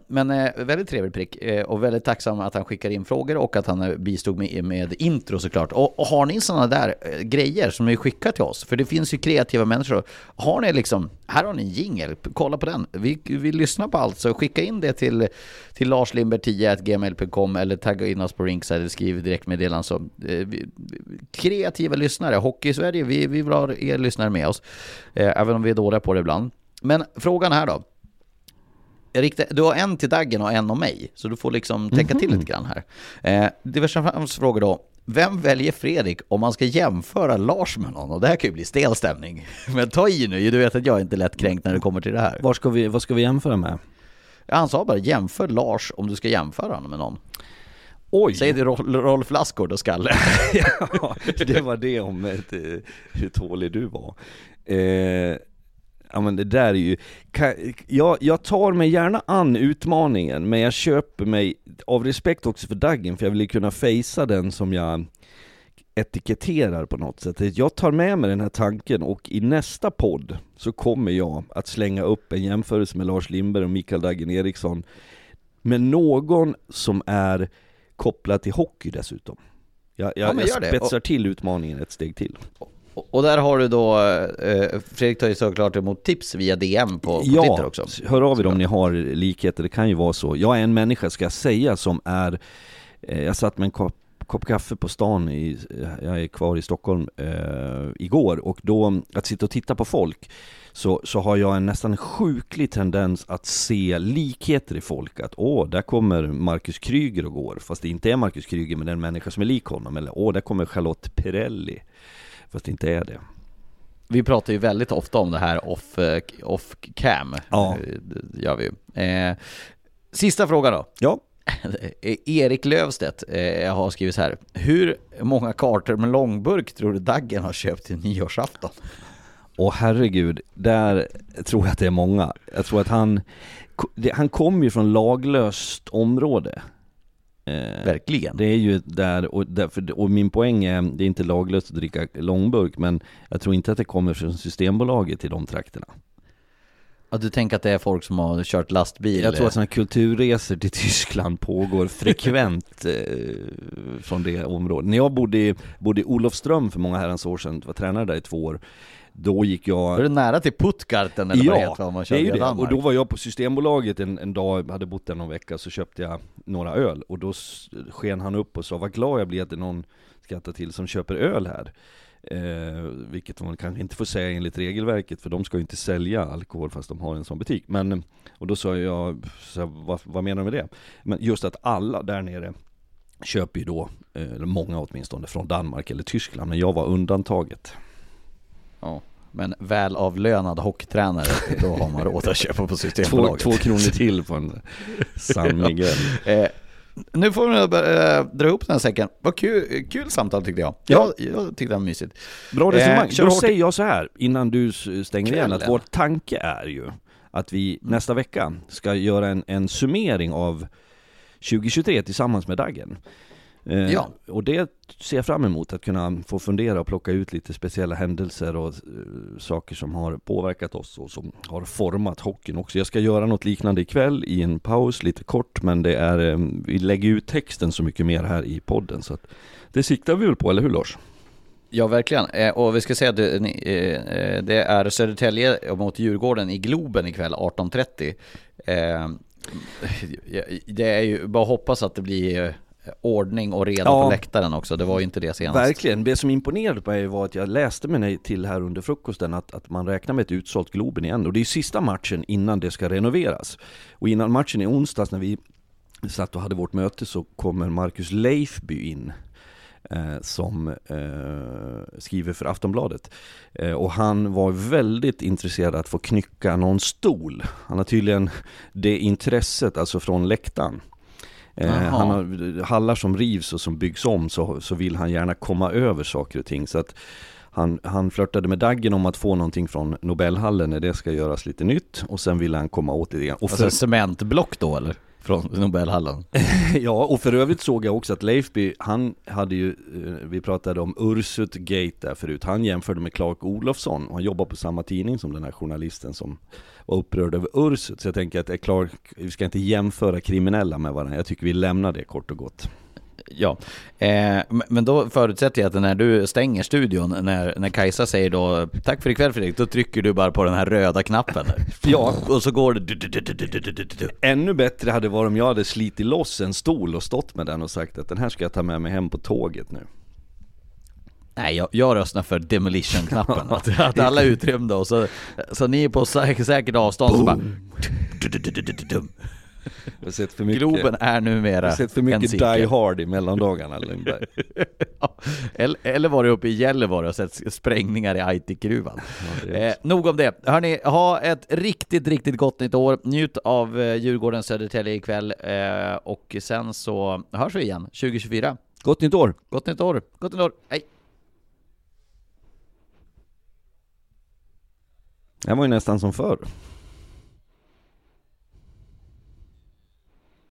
Men väldigt trevlig prick och väldigt tacksam att han skickar in frågor och att han bistod med, med intro såklart. Och, och har ni sådana där grejer som ni skickar till oss, för det finns ju kreativa människor. Har ni liksom, här har ni en jingel, kolla på den. Vi, vi lyssnar på allt, så skicka in det till till larslindberg10gmail.com eller tagga in oss på Rinkside eller skriv direktmeddelande så eh, kreativa lyssnare, Hockey i Sverige, vi, vi vill ha er lyssnare med oss. Eh, även om vi är dåliga på det ibland. Men frågan här då. Riktar, du har en till Daggen och en om mig, så du får liksom tänka till lite grann här. Eh, diverse frågor då. Vem väljer Fredrik om man ska jämföra Lars med någon? Och det här kan ju bli stel stämning. Men ta i nu, du vet att jag är inte lätt kränkt när det kommer till det här. Var ska vi, vad ska vi jämföra med? Han sa bara jämför Lars om du ska jämföra honom med någon. Oj! Säg det Rolf Lassgård och Skalle. ja, det var det om ett, eh, hur tålig du var. Eh, ja men det där är ju, jag, jag tar mig gärna an utmaningen, men jag köper mig, av respekt också för Daggen, för jag vill ju kunna fejsa den som jag etiketterar på något sätt. Jag tar med mig den här tanken och i nästa podd så kommer jag att slänga upp en jämförelse med Lars Lindberg och Mikael Daggen Eriksson med någon som är kopplad till hockey dessutom. Jag, jag, ja, jag spetsar och, till utmaningen ett steg till. Och, och där har du då, eh, Fredrik tar ju såklart emot tips via DM på, på ja, Twitter också. Ja, hör av er om ni har likheter, det kan ju vara så. Jag är en människa, ska jag säga, som är eh, jag satt med en kopp kaffe på stan, i, jag är kvar i Stockholm, eh, igår och då, att sitta och titta på folk så, så har jag en nästan sjuklig tendens att se likheter i folk. Att åh, där kommer Marcus Kryger och går, fast det inte är Marcus Kryger men det är en människa som är lik honom. Eller åh, där kommer Charlotte Perrelli, fast det inte är det. Vi pratar ju väldigt ofta om det här off, eh, off cam, ja. Eh, gör vi. Eh, sista fråga då. Ja. Erik Lövstedt eh, har skrivit så här. Hur många kartor med långburk tror du Daggen har köpt till nyårsafton? Åh herregud, där tror jag att det är många. Jag tror att han, han kommer ju från laglöst område. Eh, Verkligen. Det är ju där, och, därför, och min poäng är, det är inte laglöst att dricka långburk, men jag tror inte att det kommer från Systembolaget i de trakterna. Ja, du tänker att det är folk som har kört lastbil? Jag tror att sådana kulturresor till Tyskland pågår frekvent eh, från det området. När jag bodde i, bodde i Olofström för många herrans år sedan, var tränare där i två år, då gick jag... Var det nära till Puttgarten eller ja, vad det heter, man kör det är det. Och då var jag på Systembolaget en, en dag, hade bott där någon vecka, så köpte jag några öl. Och då sken han upp och sa, vad glad jag blir att det är någon skrattar till som köper öl här. Eh, vilket man kanske inte får säga enligt regelverket, för de ska ju inte sälja alkohol fast de har en sån butik. Men, och då sa jag, så vad, vad menar du med det? Men just att alla där nere köper ju då, eh, eller många åtminstone, från Danmark eller Tyskland, men jag var undantaget. Ja. Men välavlönad hockeytränare, då har man råd att köpa på Två, Systembolaget. två kronor till på en San Miguel. Eh, nu får vi eh, dra ihop den här säcken. Vad kul, kul samtal tyckte jag. Ja. Jag, jag tyckte det var mysigt. Bra resonemang. Eh, Då hårt. säger jag så här, innan du stänger igen, att vår tanke är ju att vi nästa vecka ska göra en, en summering av 2023 tillsammans med Daggen. Eh, Ja. Och det ser jag fram emot, att kunna få fundera och plocka ut lite speciella händelser och eh, saker som har påverkat oss och som har format hockeyn också. Jag ska göra något liknande ikväll i en paus, lite kort, men det är, eh, vi lägger ut texten så mycket mer här i podden så det siktar vi väl på, eller hur Lars? Ja, verkligen. Eh, och vi ska säga att det, eh, det är Södertälje mot Djurgården i Globen ikväll 18.30. Eh, det är ju bara hoppas att det blir ordning och reda Ja. på läktaren också. Det var ju inte det senast. Verkligen, det som imponerade på mig var att jag läste mig till här under frukosten att, att man räknar med ett utsålt Globen igen och det är sista matchen innan det ska renoveras. Och innan matchen i onsdags när vi satt och hade vårt möte så kommer Marcus Leifby in eh, som eh, skriver för Aftonbladet. Eh, och han var väldigt intresserad att få knycka någon stol. Han har tydligen det intresset, alltså från läktaren. Eh, han har hallar som rivs och som byggs om så, så vill han gärna komma över saker och ting. Så att han, han flörtade med Daggen om att få någonting från Nobelhallen när det ska göras lite nytt och sen ville han komma åt det igen. Och för, Alltså cementblock då eller? Från Nobelhallen? ja, och för övrigt såg jag också att Leifby, han hade ju, eh, vi pratade om Ursut Gate där förut, han jämförde med Clark Olofsson och han jobbar på samma tidning som den här journalisten som var upprörd över Ursut. Så jag tänker att Clark, vi ska inte jämföra kriminella med varandra, jag tycker vi lämnar det kort och gott. Ja, eh, men då förutsätter jag att när du stänger studion, när, när Kajsa säger då tack för ikväll Fredrik, då trycker du bara på den här röda knappen. ja. Och så går det du, du, du, Ännu bättre hade det varit om jag hade slitit loss en stol och stått med den och sagt att den här ska jag ta med mig hem på tåget nu. Nej, jag, jag röstar för demolition-knappen. att, att alla är utrymda och så, så ni är på säkert avstånd Boom. så bara... Jag har sett för mycket, Globen är numera har sett för mycket. Die Hard i mellandagarna Lundberg. Ja, eller, eller var det uppe i Gällivare och sett sprängningar i Aitikgruvan. Ja, Eh, nog om det. Hörni, ha ett riktigt, riktigt gott nytt år. Njut av eh, Djurgården Södertälje ikväll eh, och sen så hörs vi igen 2024. Gott nytt år! Gott nytt år! Gott nytt år! Hej! Det var ju nästan som förr.